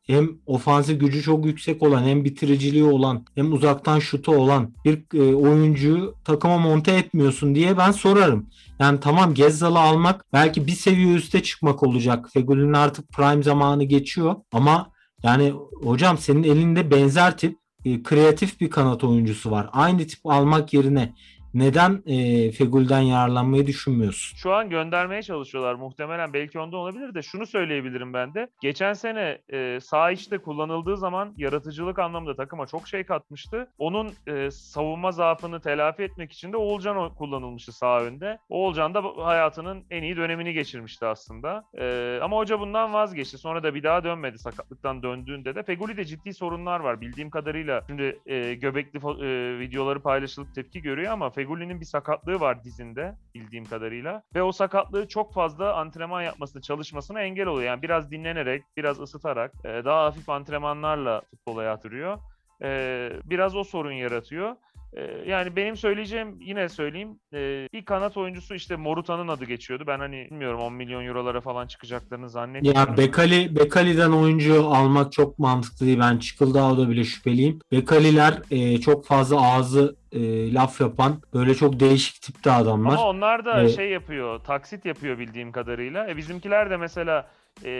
hem ofansif gücü çok yüksek olan hem bitiriciliği olan hem uzaktan şutu olan bir e, oyuncuyu takıma monte etmiyorsun diye ben sorarım. Yani tamam Gezzal'ı almak belki bir seviye üste çıkmak olacak. Fegül'ün artık prime zamanı geçiyor ama yani hocam senin elinde benzer tip e, kreatif bir kanat oyuncusu var. Aynı tip almak yerine neden e, Fegül'den yararlanmayı düşünmüyorsun? Şu an göndermeye çalışıyorlar muhtemelen belki ondan olabilir de şunu söyleyebilirim ben de. Geçen sene e, sağ içte kullanıldığı zaman yaratıcılık anlamında takıma çok şey katmıştı. Onun e, savunma zaafını telafi etmek için de Oğulcan kullanılmıştı sağ önde. Oğulcan da hayatının en iyi dönemini geçirmişti aslında. E, ama hoca bundan vazgeçti. Sonra da bir daha dönmedi sakatlıktan döndüğünde de. Fegüli'de ciddi sorunlar var bildiğim kadarıyla. Şimdi e, göbekli e, videoları paylaşılıp tepki görüyor ama Fegüli Feguli'nin bir sakatlığı var dizinde bildiğim kadarıyla. Ve o sakatlığı çok fazla antrenman yapmasını, çalışmasına engel oluyor. Yani biraz dinlenerek, biraz ısıtarak, e, daha hafif antrenmanlarla futbola yatırıyor. E, biraz o sorun yaratıyor. Ee, yani benim söyleyeceğim yine söyleyeyim. Ee, bir kanat oyuncusu işte Moruta'nın adı geçiyordu. Ben hani bilmiyorum 10 milyon eurolara falan çıkacaklarını zannetmiyorum. Ya Bekali Bekali'den oyuncu almak çok mantıklı değil. Ben Çıkıldağ'da bile şüpheliyim. Bekaliler e, çok fazla ağzı e, laf yapan böyle çok değişik tipte adamlar. Ama onlar da ee, şey yapıyor, taksit yapıyor bildiğim kadarıyla. E, bizimkiler de mesela e,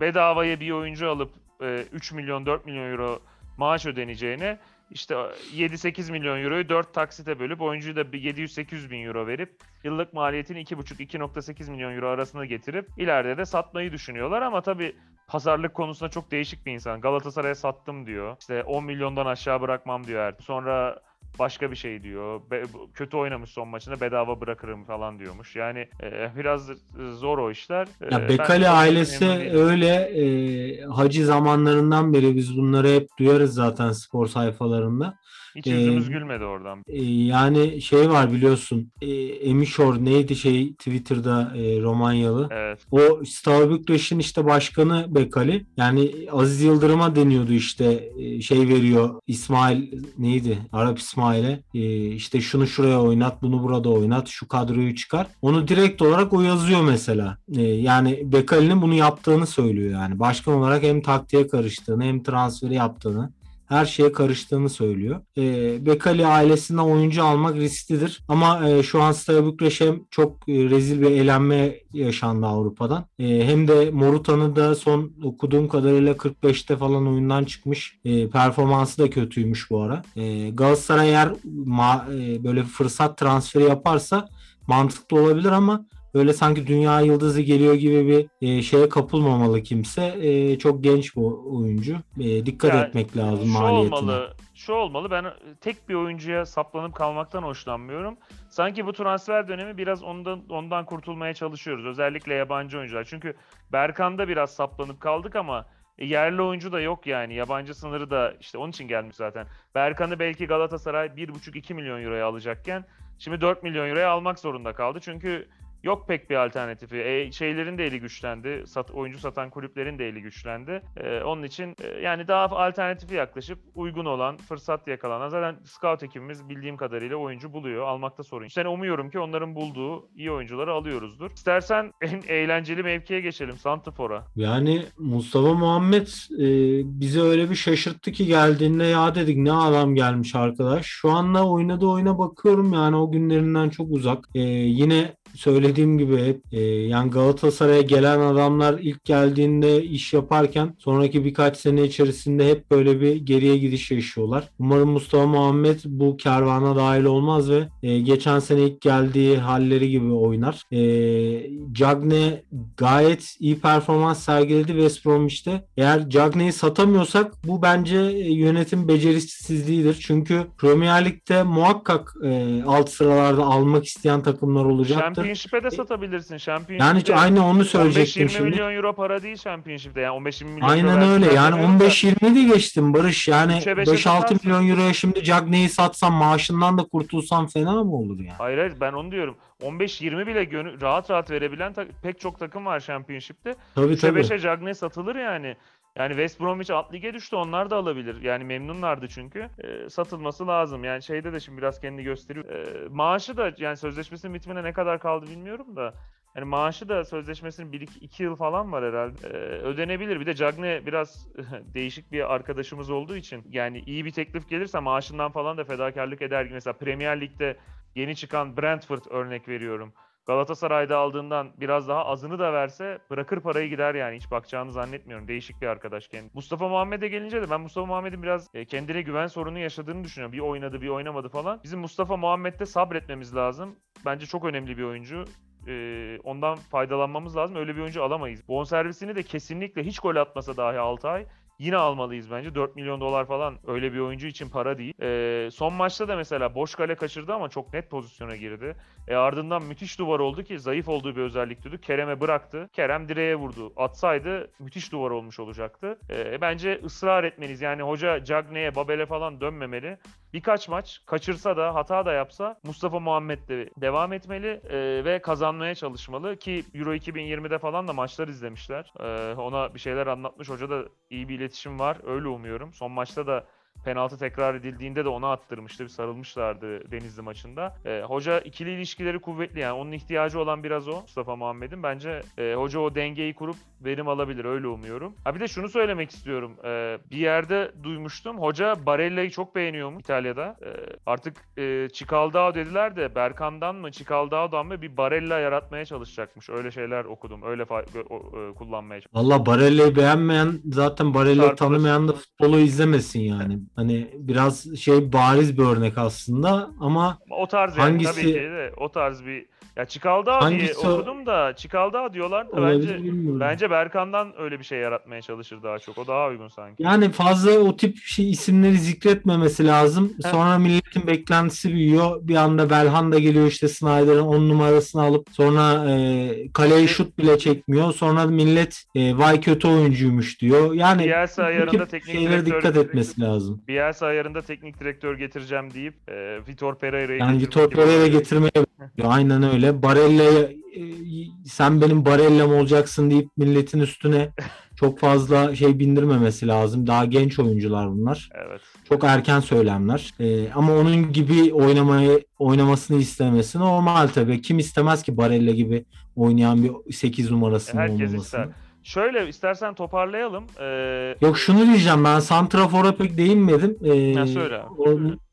bedavaya bir oyuncu alıp e, 3 milyon 4 milyon euro maaş ödeneceğine işte 7-8 milyon euroyu 4 taksite bölüp oyuncuyu da 700-800 bin euro verip yıllık maliyetini 2,5-2,8 milyon euro arasında getirip ileride de satmayı düşünüyorlar ama tabii pazarlık konusunda çok değişik bir insan. Galatasaray'a sattım diyor. İşte 10 milyondan aşağı bırakmam diyor. Sonra başka bir şey diyor. Be- kötü oynamış son maçında bedava bırakırım falan diyormuş. Yani e, biraz zor o işler. E, ya Bekali ailesi öyle e, hacı zamanlarından beri biz bunları hep duyarız zaten spor sayfalarında. Hiç yüzümüz ee, gülmedi oradan. E, yani şey var biliyorsun e, Emişor neydi şey Twitter'da e, Romanyalı. Evet. O Steaua Bükreş'in işte başkanı Bekali. Yani Aziz Yıldırım'a deniyordu işte e, şey veriyor İsmail neydi Arap İsmail'e e, işte şunu şuraya oynat bunu burada oynat şu kadroyu çıkar. Onu direkt olarak o yazıyor mesela. E, yani Bekali'nin bunu yaptığını söylüyor yani. Başkan olarak hem taktiğe karıştığını hem transferi yaptığını her şeye karıştığını söylüyor. E, Bekali ailesinden oyuncu almak risklidir. Ama e, şu an Steaua Bükreş'e çok e, rezil bir elenme yaşandı Avrupa'dan. E, hem de Morutan'ı da son okuduğum kadarıyla 45'te falan oyundan çıkmış. E, performansı da kötüymüş bu ara. E, Galatasaray eğer ma- e, böyle fırsat transferi yaparsa mantıklı olabilir ama böyle sanki dünya yıldızı geliyor gibi bir e, şeye kapılmamalı kimse. E, çok genç bu oyuncu. E, dikkat yani, etmek lazım şu maliyetine. Olmalı, şu olmalı. Ben tek bir oyuncuya saplanıp kalmaktan hoşlanmıyorum. Sanki bu transfer dönemi biraz ondan ondan kurtulmaya çalışıyoruz. Özellikle yabancı oyuncular. Çünkü Berkan'da biraz saplanıp kaldık ama yerli oyuncu da yok yani. Yabancı sınırı da işte onun için gelmiş zaten. Berkan'ı belki Galatasaray 1,5-2 milyon euroya alacakken şimdi 4 milyon euroya almak zorunda kaldı. Çünkü yok pek bir alternatifi. E, şeylerin de eli güçlendi. Sat, oyuncu satan kulüplerin de eli güçlendi. E, onun için e, yani daha alternatifi yaklaşıp uygun olan, fırsat yakalanan zaten scout ekibimiz bildiğim kadarıyla oyuncu buluyor. Almakta sorun. Sen umuyorum ki onların bulduğu iyi oyuncuları alıyoruzdur. İstersen en eğlenceli mevkiye geçelim. Santifor'a. Yani Mustafa Muhammed e, bize öyle bir şaşırttı ki geldiğinde ya dedik ne adam gelmiş arkadaş. Şu anda oynadığı oyuna bakıyorum yani o günlerinden çok uzak. E, yine söylediğim gibi hep e, yani Galatasaray'a gelen adamlar ilk geldiğinde iş yaparken sonraki birkaç sene içerisinde hep böyle bir geriye gidiş yaşıyorlar. Umarım Mustafa Muhammed bu kervana dahil olmaz ve e, geçen sene ilk geldiği halleri gibi oynar. E, Cagne gayet iyi performans sergiledi West Bromwich'te. Eğer Cagne'yi satamıyorsak bu bence yönetim becerisizliğidir. Çünkü Premier Lig'de muhakkak e, alt sıralarda almak isteyen takımlar olacaktır. Championship'e de satabilirsin. Championship'te Yani aynı onu söyleyecektim 15-20 şimdi. milyon euro para değil Championship'te. Yani 15-20 milyon euro Aynen versinler öyle. Yani demiyorum da 15-20 de geçtim Barış. Yani Üçe beşe 5-6 satarsın. milyon euroya şimdi Cagney'i satsam maaşından da kurtulsam fena mı olur yani? Hayır hayır ben onu diyorum. 15-20 bile gönü- rahat rahat verebilen pek çok takım var Championship'te. Tabii 3'e tabii. 5'e Cagney satılır yani. Yani West Bromwich alt lige düştü onlar da alabilir. Yani memnunlardı çünkü. Ee, satılması lazım. Yani şeyde de şimdi biraz kendini gösteriyor. Ee, maaşı da yani sözleşmesinin bitimine ne kadar kaldı bilmiyorum da. Yani maaşı da sözleşmesinin 1-2 yıl falan var herhalde. Ee, ödenebilir. Bir de Cagney biraz [LAUGHS] değişik bir arkadaşımız olduğu için yani iyi bir teklif gelirse maaşından falan da fedakarlık eder. Mesela Premier Lig'de yeni çıkan Brentford örnek veriyorum. Galatasaray'da aldığından biraz daha azını da verse bırakır parayı gider yani hiç bakacağını zannetmiyorum. Değişik bir arkadaş kendi. Mustafa Muhammed'e gelince de ben Mustafa Muhammed'in biraz e, kendine güven sorunu yaşadığını düşünüyorum. Bir oynadı bir oynamadı falan. Bizim Mustafa Muhammed'de sabretmemiz lazım. Bence çok önemli bir oyuncu. Ee, ondan faydalanmamız lazım. Öyle bir oyuncu alamayız. Bonservisini de kesinlikle hiç gol atmasa dahi 6 ay yine almalıyız bence. 4 milyon dolar falan öyle bir oyuncu için para değil. Ee, son maçta da mesela boş kale kaçırdı ama çok net pozisyona girdi. E ardından müthiş duvar oldu ki zayıf olduğu bir özellikteydi. Kerem'e bıraktı. Kerem direğe vurdu. Atsaydı müthiş duvar olmuş olacaktı. E, bence ısrar etmeniz yani hoca Cagney'e, Babel'e falan dönmemeli. Birkaç maç kaçırsa da hata da yapsa Mustafa Muhammed de devam etmeli e, ve kazanmaya çalışmalı ki Euro 2020'de falan da maçlar izlemişler. E, ona bir şeyler anlatmış. Hoca da iyi bir iletişim var. Öyle umuyorum. Son maçta da penaltı tekrar edildiğinde de ona attırmıştı. Bir sarılmışlardı Denizli maçında. E, hoca ikili ilişkileri kuvvetli yani onun ihtiyacı olan biraz o Mustafa Muhammed'in. Bence e, hoca o dengeyi kurup verim alabilir öyle umuyorum. Ha bir de şunu söylemek istiyorum. E, bir yerde duymuştum. Hoca Barella'yı çok beğeniyormuş İtalya'da. E, artık e, Çikaldao dediler de Berkan'dan mı Çikaldao'dan mı bir Barella yaratmaya çalışacakmış. Öyle şeyler okudum. Öyle fa- e, kullanmaya çalışacak. Valla Barella'yı beğenmeyen zaten Barella'yı tanımayan da futbolu izlemesin yani. Hani biraz şey bariz bir örnek aslında ama o tarz yani Hangisi- tabii ki de o tarz bir ya Çikaldao diye Hangisi o- okudum da Çikaldao diyorlar da bence bilmiyorum. bence Berkan'dan öyle bir şey yaratmaya çalışır daha çok. O daha uygun sanki. Yani fazla o tip şey isimleri zikretmemesi lazım. Heh. Sonra milletin beklentisi büyüyor. Bir anda Belhanda geliyor işte Snyder'ın 10 numarasını alıp sonra e, kaleye şut bile çekmiyor. Sonra millet e, vay kötü oyuncuymuş diyor. Yani Bielsa tip teknik şeylere dikkat etmesi lazım. Bielsa ayarında teknik direktör getireceğim deyip e, Vitor Pereira'yı Yani Vitor Pereira getirmeye. [LAUGHS] Aynen öyle. Barella'ya e, sen benim Barella'm olacaksın deyip milletin üstüne çok fazla şey bindirmemesi lazım. Daha genç oyuncular bunlar. Evet. Çok erken söylemler. Ee, ama onun gibi oynamayı oynamasını istemesi normal tabii. Kim istemez ki Barella gibi oynayan bir 8 numarasının Herkes olmamasını. ister. Şöyle istersen toparlayalım. Ee, Yok şunu diyeceğim ben Santrafor'a pek değinmedim. Ee, söyle.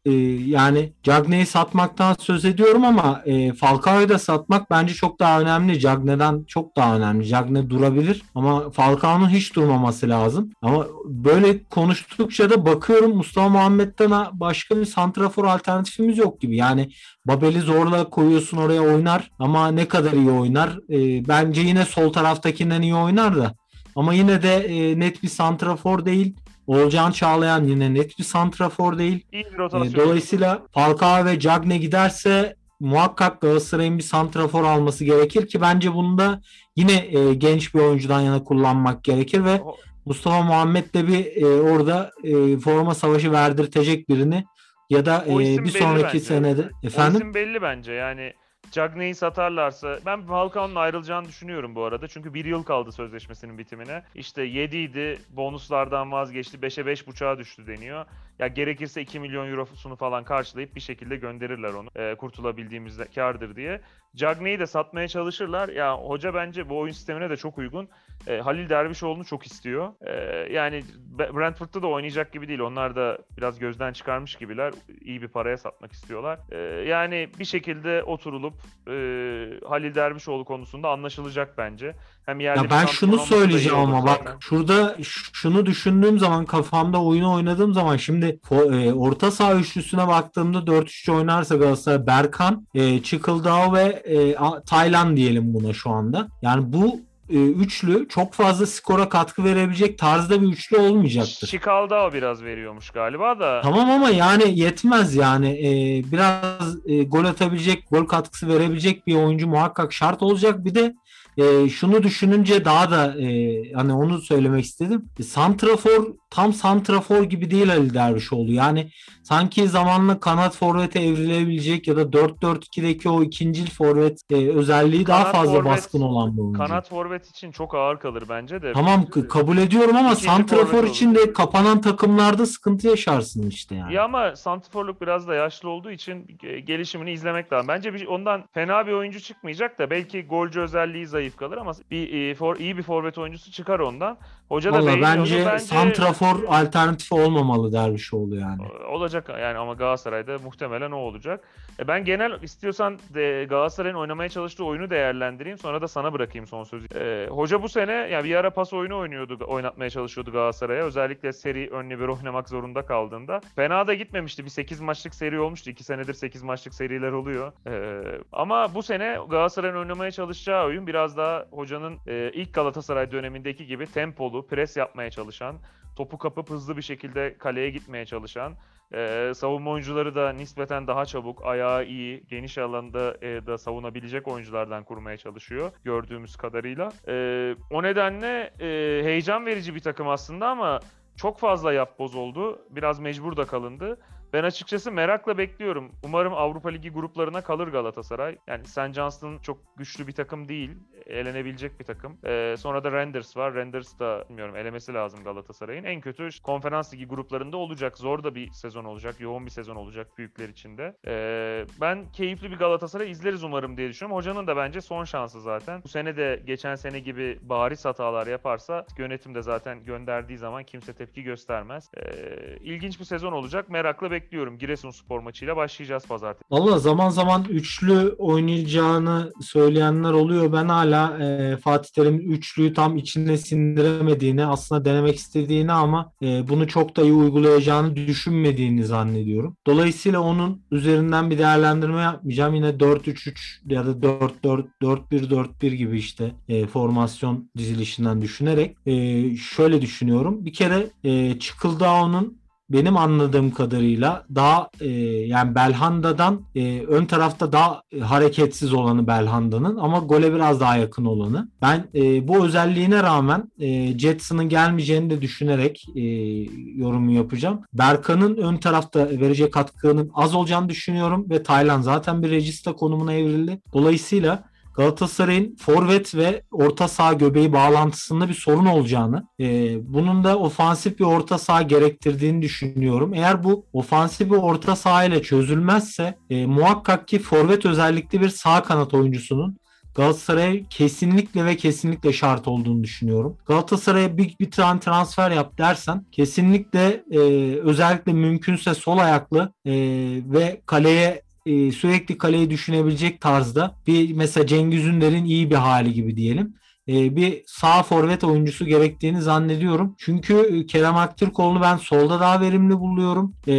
E, yani Cagney'i satmaktan söz ediyorum ama e, Falcao'yu da satmak bence çok daha önemli. Cagney'den çok daha önemli. Cagney durabilir ama Falcao'nun hiç durmaması lazım. Ama böyle konuştukça da bakıyorum Mustafa Muhammed'den ha- başka bir Santrafor alternatifimiz yok gibi. Yani Babel'i zorla koyuyorsun oraya oynar ama ne kadar iyi oynar? E, bence yine sol taraftakinden iyi oynar da. Ama yine de e, net bir santrafor değil. Olcan Çağlayan yine net bir santrafor değil. iyi bir E, rotasyon. dolayısıyla Falcao ve Cagne giderse muhakkak Galatasaray'ın bir santrafor alması gerekir ki bence bunda yine e, genç bir oyuncudan yana kullanmak gerekir ve O- Mustafa Muhammed de bir e, orada e, forma savaşı verdirtecek birini ya da O e, bir sonraki bence. senede O efendim isim belli bence yani Cagney'i satarlarsa ben Falcao'nun ayrılacağını düşünüyorum bu arada. Çünkü bir yıl kaldı sözleşmesinin bitimine. İşte 7 idi bonuslardan vazgeçti 5'e 5.5'a düştü deniyor. Ya gerekirse 2 milyon eurosunu falan karşılayıp bir şekilde gönderirler onu. E, kurtulabildiğimizde kardır diye. Cagney'i de satmaya çalışırlar. Ya hoca bence bu oyun sistemine de çok uygun. E, Halil Dervişoğlu'nu çok istiyor. E, yani Brentford'da da oynayacak gibi değil. Onlar da biraz gözden çıkarmış gibiler. İyi bir paraya satmak istiyorlar. E, yani bir şekilde oturulup e, Halil Dervişoğlu konusunda anlaşılacak bence. Hem yerli ya ben şunu söyleyeceğim ama bak şurada şunu düşündüğüm zaman kafamda oyunu oynadığım zaman şimdi e, orta saha üçlüsüne baktığımda 4-3 oynarsa Galatasaray Berkan, e, Çıkıldağ ve e, Taylan diyelim buna şu anda. Yani bu e, üçlü çok fazla skora katkı verebilecek tarzda bir üçlü olmayacaktır. Çikaldao biraz veriyormuş galiba da. Tamam ama yani yetmez yani. E, biraz e, gol atabilecek, gol katkısı verebilecek bir oyuncu muhakkak şart olacak. Bir de e, şunu düşününce daha da e, hani onu söylemek istedim. E, santrafor tam santrafor gibi değil Ali Dervişoğlu. Yani sanki zamanla kanat forvete evrilebilecek ya da 4-4-2'deki o ikincil forvet e, özelliği kanat daha fazla forvet, baskın olan bir oyuncu. Kanat forvet için çok ağır kalır bence de. Tamam bence kabul ediyorum ama İkinci santrafor için de kapanan takımlarda sıkıntı yaşarsın işte yani. Ya ama santraforluk biraz da yaşlı olduğu için gelişimini izlemek lazım. Bence bir, ondan fena bir oyuncu çıkmayacak da belki golcü özelliği zayıf kalır ama bir e, for, iyi bir forvet oyuncusu çıkar ondan. Hoca da Vallahi bence, bence santrafor alternatifi olmamalı Dervişoğlu yani. Olacak yani ama Galatasaray'da muhtemelen o olacak. E ben genel istiyorsan de Galatasaray'ın oynamaya çalıştığı oyunu değerlendireyim. Sonra da sana bırakayım son sözü. E, hoca bu sene yani bir ara pas oyunu oynuyordu, oynatmaya çalışıyordu Galatasaray'a. Özellikle seri önlü bir oynamak zorunda kaldığında. Fena da gitmemişti. Bir 8 maçlık seri olmuştu. 2 senedir 8 maçlık seriler oluyor. E, ama bu sene Galatasaray'ın oynamaya çalışacağı oyun biraz daha hocanın e, ilk Galatasaray dönemindeki gibi tempolu, pres yapmaya çalışan, topu kapıp hızlı bir şekilde kaleye gitmeye çalışan, e, savunma oyuncuları da nispeten daha çabuk, ayağı iyi, geniş alanda e, da savunabilecek oyunculardan kurmaya çalışıyor gördüğümüz kadarıyla. E, o nedenle e, heyecan verici bir takım aslında ama çok fazla yapboz oldu. Biraz mecbur da kalındı. Ben açıkçası merakla bekliyorum. Umarım Avrupa Ligi gruplarına kalır Galatasaray. Yani St. Johnston çok güçlü bir takım değil. Elenebilecek bir takım. Ee, sonra da Renders var. Renders da bilmiyorum elemesi lazım Galatasaray'ın. En kötü konferans ligi gruplarında olacak. Zor da bir sezon olacak. Yoğun bir sezon olacak büyükler içinde. Ee, ben keyifli bir Galatasaray izleriz umarım diye düşünüyorum. Hocanın da bence son şansı zaten. Bu sene de geçen sene gibi bariz hatalar yaparsa yönetim de zaten gönderdiği zaman kimse tepki göstermez. Ee, ilginç bir sezon olacak. Merakla bekliyorum bekliyorum. Giresunspor maçıyla başlayacağız pazartesi. Valla zaman zaman üçlü oynayacağını söyleyenler oluyor. Ben hala e, Fatih Terim'in üçlüyü tam içine sindiremediğini, aslında denemek istediğini ama e, bunu çok da iyi uygulayacağını düşünmediğini zannediyorum. Dolayısıyla onun üzerinden bir değerlendirme yapmayacağım. Yine 4-3-3 ya da 4-4-4-1-4-1 gibi işte e, formasyon dizilişinden düşünerek e, şöyle düşünüyorum. Bir kere e, Çıkıldao'nun benim anladığım kadarıyla daha e, yani Belhanda'dan e, ön tarafta daha hareketsiz olanı Belhanda'nın ama gole biraz daha yakın olanı. Ben e, bu özelliğine rağmen e, Jetson'ın gelmeyeceğini de düşünerek e, yorumu yapacağım. Berkan'ın ön tarafta verecek katkının az olacağını düşünüyorum ve Taylan zaten bir regista konumuna evrildi. Dolayısıyla Galatasaray'ın forvet ve orta saha göbeği bağlantısında bir sorun olacağını, e, bunun da ofansif bir orta saha gerektirdiğini düşünüyorum. Eğer bu ofansif bir orta saha ile çözülmezse e, muhakkak ki forvet özellikli bir sağ kanat oyuncusunun Galatasaray'a kesinlikle ve kesinlikle şart olduğunu düşünüyorum. Galatasaray'a bir, bir tane transfer yap dersen kesinlikle e, özellikle mümkünse sol ayaklı e, ve kaleye e, sürekli kaleyi düşünebilecek tarzda bir mesela Cengiz Ünder'in iyi bir hali gibi diyelim. E, bir sağ forvet oyuncusu gerektiğini zannediyorum. Çünkü e, Kerem Aktürkoğlu'nu ben solda daha verimli buluyorum. E,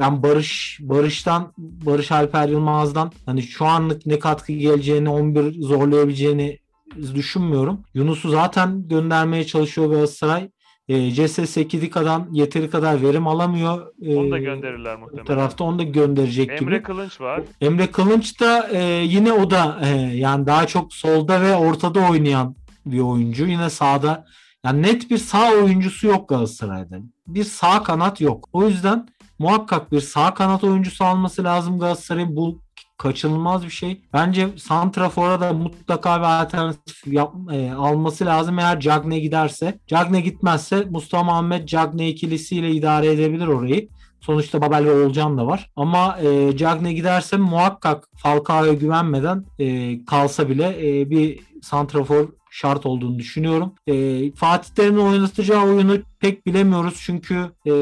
yani Barış Barış'tan Barış Alper Yılmaz'dan hani şu anlık ne katkı geleceğini 11 zorlayabileceğini düşünmüyorum. Yunus'u zaten göndermeye çalışıyor Galatasaray e, CS Sekidika'dan yeteri kadar verim alamıyor. E, onu da gönderirler muhtemelen. tarafta onu da gönderecek Emre gibi. Emre Kılınç var. Emre Kılınç da e, yine o da e, yani daha çok solda ve ortada oynayan bir oyuncu. Yine sağda yani net bir sağ oyuncusu yok Galatasaray'da. Bir sağ kanat yok. O yüzden muhakkak bir sağ kanat oyuncusu alması lazım Galatasaray'ın. Bu kaçınılmaz bir şey. Bence Santrafor'a da mutlaka bir alternatif yap, e, alması lazım eğer Cagne giderse. Cagne gitmezse Mustafa Muhammed Cagne ikilisiyle idare edebilir orayı. Sonuçta Babel ve Olcan da var. Ama e, Cagne giderse muhakkak Falcao'ya güvenmeden e, kalsa bile e, bir santrafor şart olduğunu düşünüyorum. E, Fatih Terim'in oynatacağı oyunu pek bilemiyoruz çünkü e,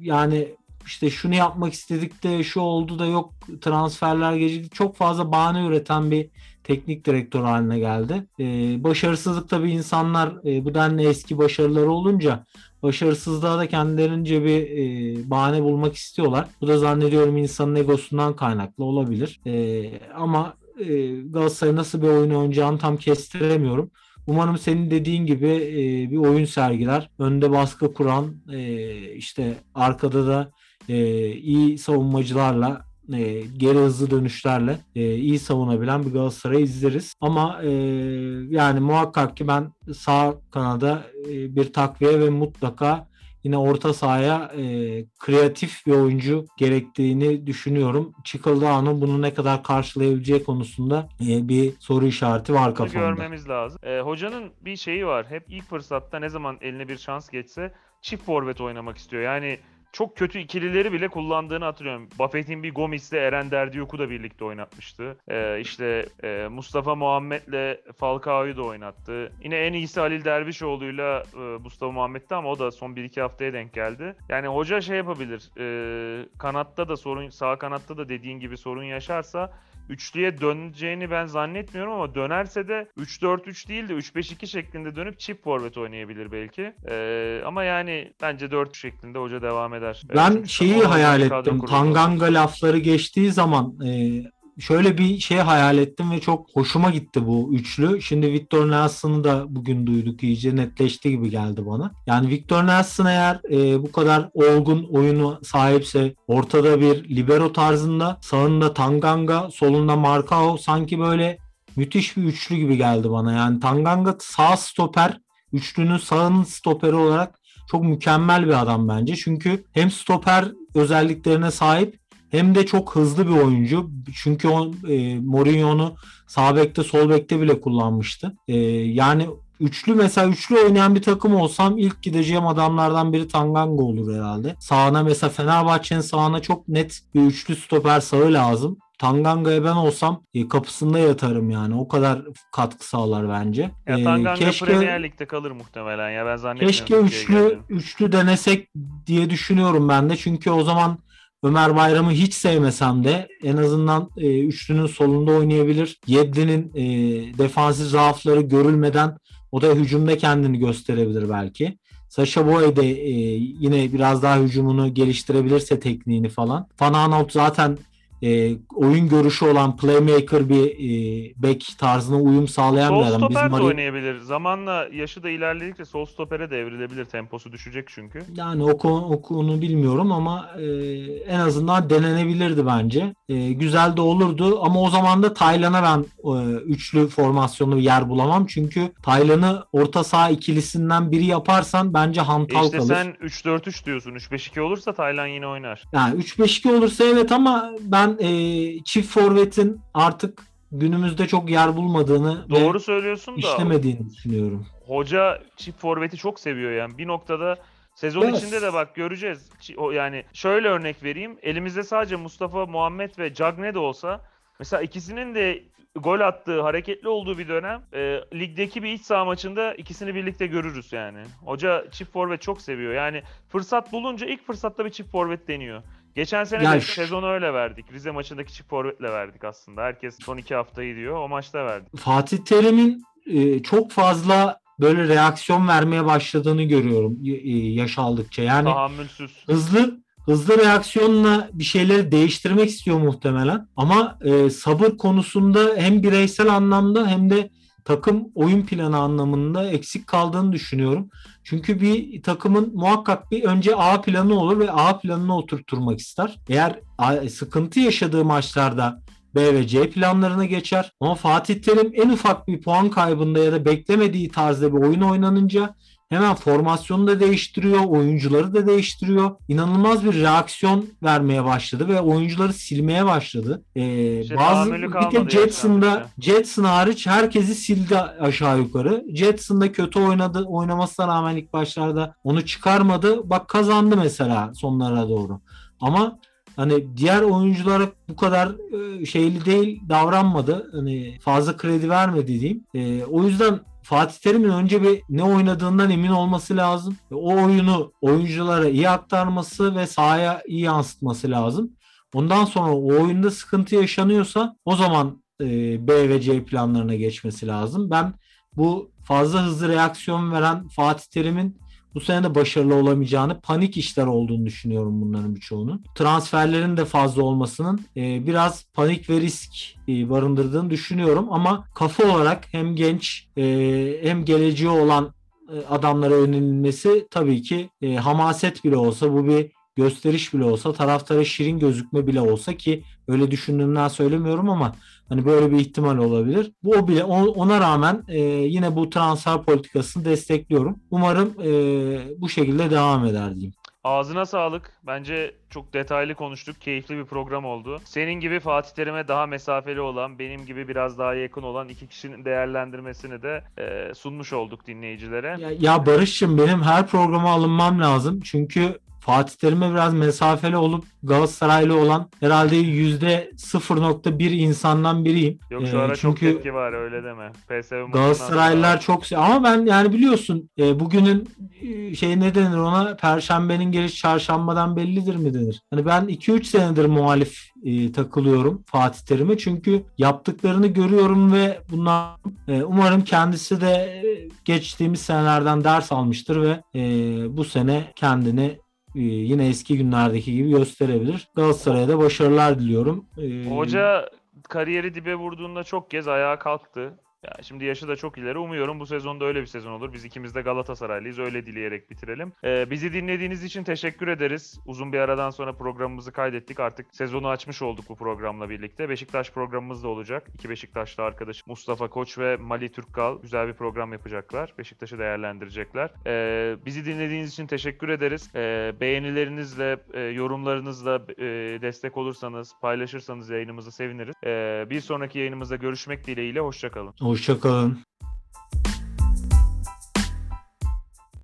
yani işte şunu yapmak istedik de şu oldu da yok transferler gecikti. Çok fazla bahane üreten bir teknik direktör haline geldi. Ee, başarısızlık tabii insanlar e, bu denli eski başarıları olunca başarısızlığa da kendilerince bir e, bahane bulmak istiyorlar. Bu da zannediyorum insanın egosundan kaynaklı olabilir. E, ama e, Galatasaray nasıl bir oyun oynayacağını tam kestiremiyorum. Umarım senin dediğin gibi e, bir oyun sergiler. Önde baskı kuran, e, işte arkada da e, iyi savunmacılarla e, geri hızlı dönüşlerle e, iyi savunabilen bir Galatasaray izleriz. Ama e, yani muhakkak ki ben sağ kanada e, bir takviye ve mutlaka yine orta sahaya e, kreatif bir oyuncu gerektiğini düşünüyorum. Çikoldano bunu ne kadar karşılayabileceği konusunda e, bir soru işareti var kafamda. Görmemiz lazım. E, hocanın bir şeyi var. Hep ilk fırsatta ne zaman eline bir şans geçse çift forvet oynamak istiyor. Yani çok kötü ikilileri bile kullandığını hatırlıyorum. Buffett'in bir Gomis'le Eren Derdiyok'u da birlikte oynatmıştı. Ee, işte e, Mustafa Muhammed'le Falcao'yu da oynattı. Yine en iyisi Halil Dervişoğlu'yla e, Mustafa Muhammed'ti ama o da son 1-2 haftaya denk geldi. Yani hoca şey yapabilir. E, kanatta da sorun, sağ kanatta da dediğin gibi sorun yaşarsa üçlüye döneceğini ben zannetmiyorum ama dönerse de 3-4-3 değil de 3-5-2 şeklinde dönüp çift forvet oynayabilir belki. Ee, ama yani bence 4 şeklinde hoca devam eder. Ben Çünkü şeyi hayal ettim. Tanganga lafları geçtiği zaman e, şöyle bir şey hayal ettim ve çok hoşuma gitti bu üçlü. Şimdi Victor Nelson'ı da bugün duyduk iyice netleşti gibi geldi bana. Yani Victor Nelson eğer e, bu kadar olgun oyunu sahipse ortada bir libero tarzında sağında Tanganga solunda Marcao sanki böyle müthiş bir üçlü gibi geldi bana. Yani Tanganga sağ stoper üçlünün sağın stoperi olarak çok mükemmel bir adam bence. Çünkü hem stoper özelliklerine sahip hem de çok hızlı bir oyuncu. Çünkü o e, Mourinho'nu sağ bekte sol bekte bile kullanmıştı. E, yani Üçlü mesela üçlü oynayan bir takım olsam ilk gideceğim adamlardan biri Tanganga olur herhalde. Sağına mesela Fenerbahçe'nin sağına çok net bir üçlü stoper sağı lazım. Tanganga'ya ben olsam e, kapısında yatarım yani. O kadar katkı sağlar bence. Ya e, Tanganga keşke, Premier Lig'de kalır muhtemelen ya ben zannetmiyorum. Keşke üçlü, üçlü denesek diye düşünüyorum ben de. Çünkü o zaman Ömer Bayram'ı hiç sevmesem de en azından e, üçlünün solunda oynayabilir. Yedlin'in e, defansif zaafları görülmeden o da hücumda kendini gösterebilir belki. Sasha Boy de e, yine biraz daha hücumunu geliştirebilirse tekniğini falan. Van Aanholt zaten e, oyun görüşü olan playmaker bir e, back tarzına uyum sağlayan sol bir adam. Sol stoper de oynayabilir. Zamanla yaşı da ilerledikçe sol stopere de evrilebilir. Temposu düşecek çünkü. Yani o konu, o konu bilmiyorum ama e, en azından denenebilirdi bence. E, güzel de olurdu ama o zaman da Taylan'a ben e, üçlü formasyonlu yer bulamam. Çünkü Taylan'ı orta saha ikilisinden biri yaparsan bence hantal e işte kalır. sen 3-4-3 diyorsun. 3-5-2 olursa Taylan yine oynar. Yani 3-5-2 olursa evet ama ben ben e, çift forvetin artık günümüzde çok yer bulmadığını Doğru söylüyorsun da işlemediğini düşünüyorum. Hoca çift forveti çok seviyor yani. Bir noktada Sezon yes. içinde de bak göreceğiz. Yani şöyle örnek vereyim. Elimizde sadece Mustafa Muhammed ve Cagne de olsa mesela ikisinin de gol attığı, hareketli olduğu bir dönem e, ligdeki bir iç saha maçında ikisini birlikte görürüz yani. Hoca çift forvet çok seviyor. Yani fırsat bulunca ilk fırsatta bir çift forvet deniyor. Geçen sene ya de şu... sezonu öyle verdik. Rize maçındaki çift forvetle verdik aslında. Herkes son iki haftayı diyor. O maçta verdik. Fatih Terim'in e, çok fazla böyle reaksiyon vermeye başladığını görüyorum e, yaş aldıkça. Yani Tahammülsüz. hızlı hızlı reaksiyonla bir şeyleri değiştirmek istiyor muhtemelen. Ama e, sabır konusunda hem bireysel anlamda hem de takım oyun planı anlamında eksik kaldığını düşünüyorum. Çünkü bir takımın muhakkak bir önce A planı olur ve A planını oturtturmak ister. Eğer sıkıntı yaşadığı maçlarda B ve C planlarına geçer. Ama Fatih Terim en ufak bir puan kaybında ya da beklemediği tarzda bir oyun oynanınca hemen formasyonu da değiştiriyor, oyuncuları da değiştiriyor. İnanılmaz bir reaksiyon vermeye başladı ve oyuncuları silmeye başladı. Ee, İşte bazı bir tek Jetson'da. Jetson hariç herkesi sildi aşağı yukarı. Jetson da kötü oynadı. Oynamasına rağmen ilk başlarda onu çıkarmadı. Bak kazandı mesela sonlara doğru. Ama hani diğer oyunculara bu kadar e, şeyli değil davranmadı. Hani fazla kredi vermedi diyeyim. E, o yüzden Fatih Terim'in önce bir ne oynadığından emin olması lazım. O oyunu oyunculara iyi aktarması ve sahaya iyi yansıtması lazım. Ondan sonra o oyunda sıkıntı yaşanıyorsa o zaman e, B ve C planlarına geçmesi lazım. Ben bu fazla hızlı reaksiyon veren Fatih Terim'in bu sene de başarılı olamayacağını, panik işler olduğunu düşünüyorum bunların birçoğunun. Transferlerin de fazla olmasının e, biraz panik ve risk e, barındırdığını düşünüyorum ama kafa olarak hem genç e, hem geleceği olan e, adamlara yönelilmesi tabii ki e, hamaset bile olsa bu bir gösteriş bile olsa taraftara şirin gözükme bile olsa ki öyle düşündüğümden söylemiyorum ama hani böyle bir ihtimal olabilir. Bu o bile ona rağmen e, yine bu transfer politikasını destekliyorum. Umarım e, bu şekilde devam eder diyeyim. Ağzına sağlık. Bence çok detaylı konuştuk. Keyifli bir program oldu. Senin gibi Fatih Terim'e daha mesafeli olan, benim gibi biraz daha yakın olan iki kişinin değerlendirmesini de e, sunmuş olduk dinleyicilere. Ya, ya Barış'cığım benim her programa alınmam lazım. Çünkü Fatih Terim'e biraz mesafeli olup Galatasaraylı olan herhalde %0.1 insandan biriyim. Yok şu Ee, ara çok çünkü tepki var öyle deme. PSV Galatasaraylılar sonra- çok ama ben yani biliyorsun e, bugünün e, şey ne denir ona perşembenin geliş çarşambadan bellidir mi denir? Hani ben 2-3 senedir muhalif e, takılıyorum Fatih Terim'e çünkü yaptıklarını görüyorum ve bunlar e, umarım kendisi de e, geçtiğimiz senelerden ders almıştır ve e, bu sene kendini yine eski günlerdeki gibi gösterebilir. Galatasaray'a da başarılar diliyorum. E, Hoca kariyeri dibe vurduğunda çok kez ayağa kalktı. Ya şimdi yaşı da çok ileri. Umuyorum bu sezonda öyle bir sezon olur. Biz ikimiz de Galatasaraylıyız. Öyle dileyerek bitirelim. Ee, bizi dinlediğiniz için teşekkür ederiz. Uzun bir aradan sonra programımızı kaydettik. Artık sezonu açmış olduk bu programla birlikte. Beşiktaş programımız da olacak. İki Beşiktaşlı arkadaş Mustafa Koç ve Mali Türkkal güzel bir program yapacaklar. Beşiktaş'ı değerlendirecekler. Ee, bizi dinlediğiniz için teşekkür ederiz. Ee, beğenilerinizle, e, yorumlarınızla e, destek olursanız, paylaşırsanız yayınımızı seviniriz. Ee, bir sonraki yayınımızda görüşmek dileğiyle. Hoşçakalın. Hoşçakalın.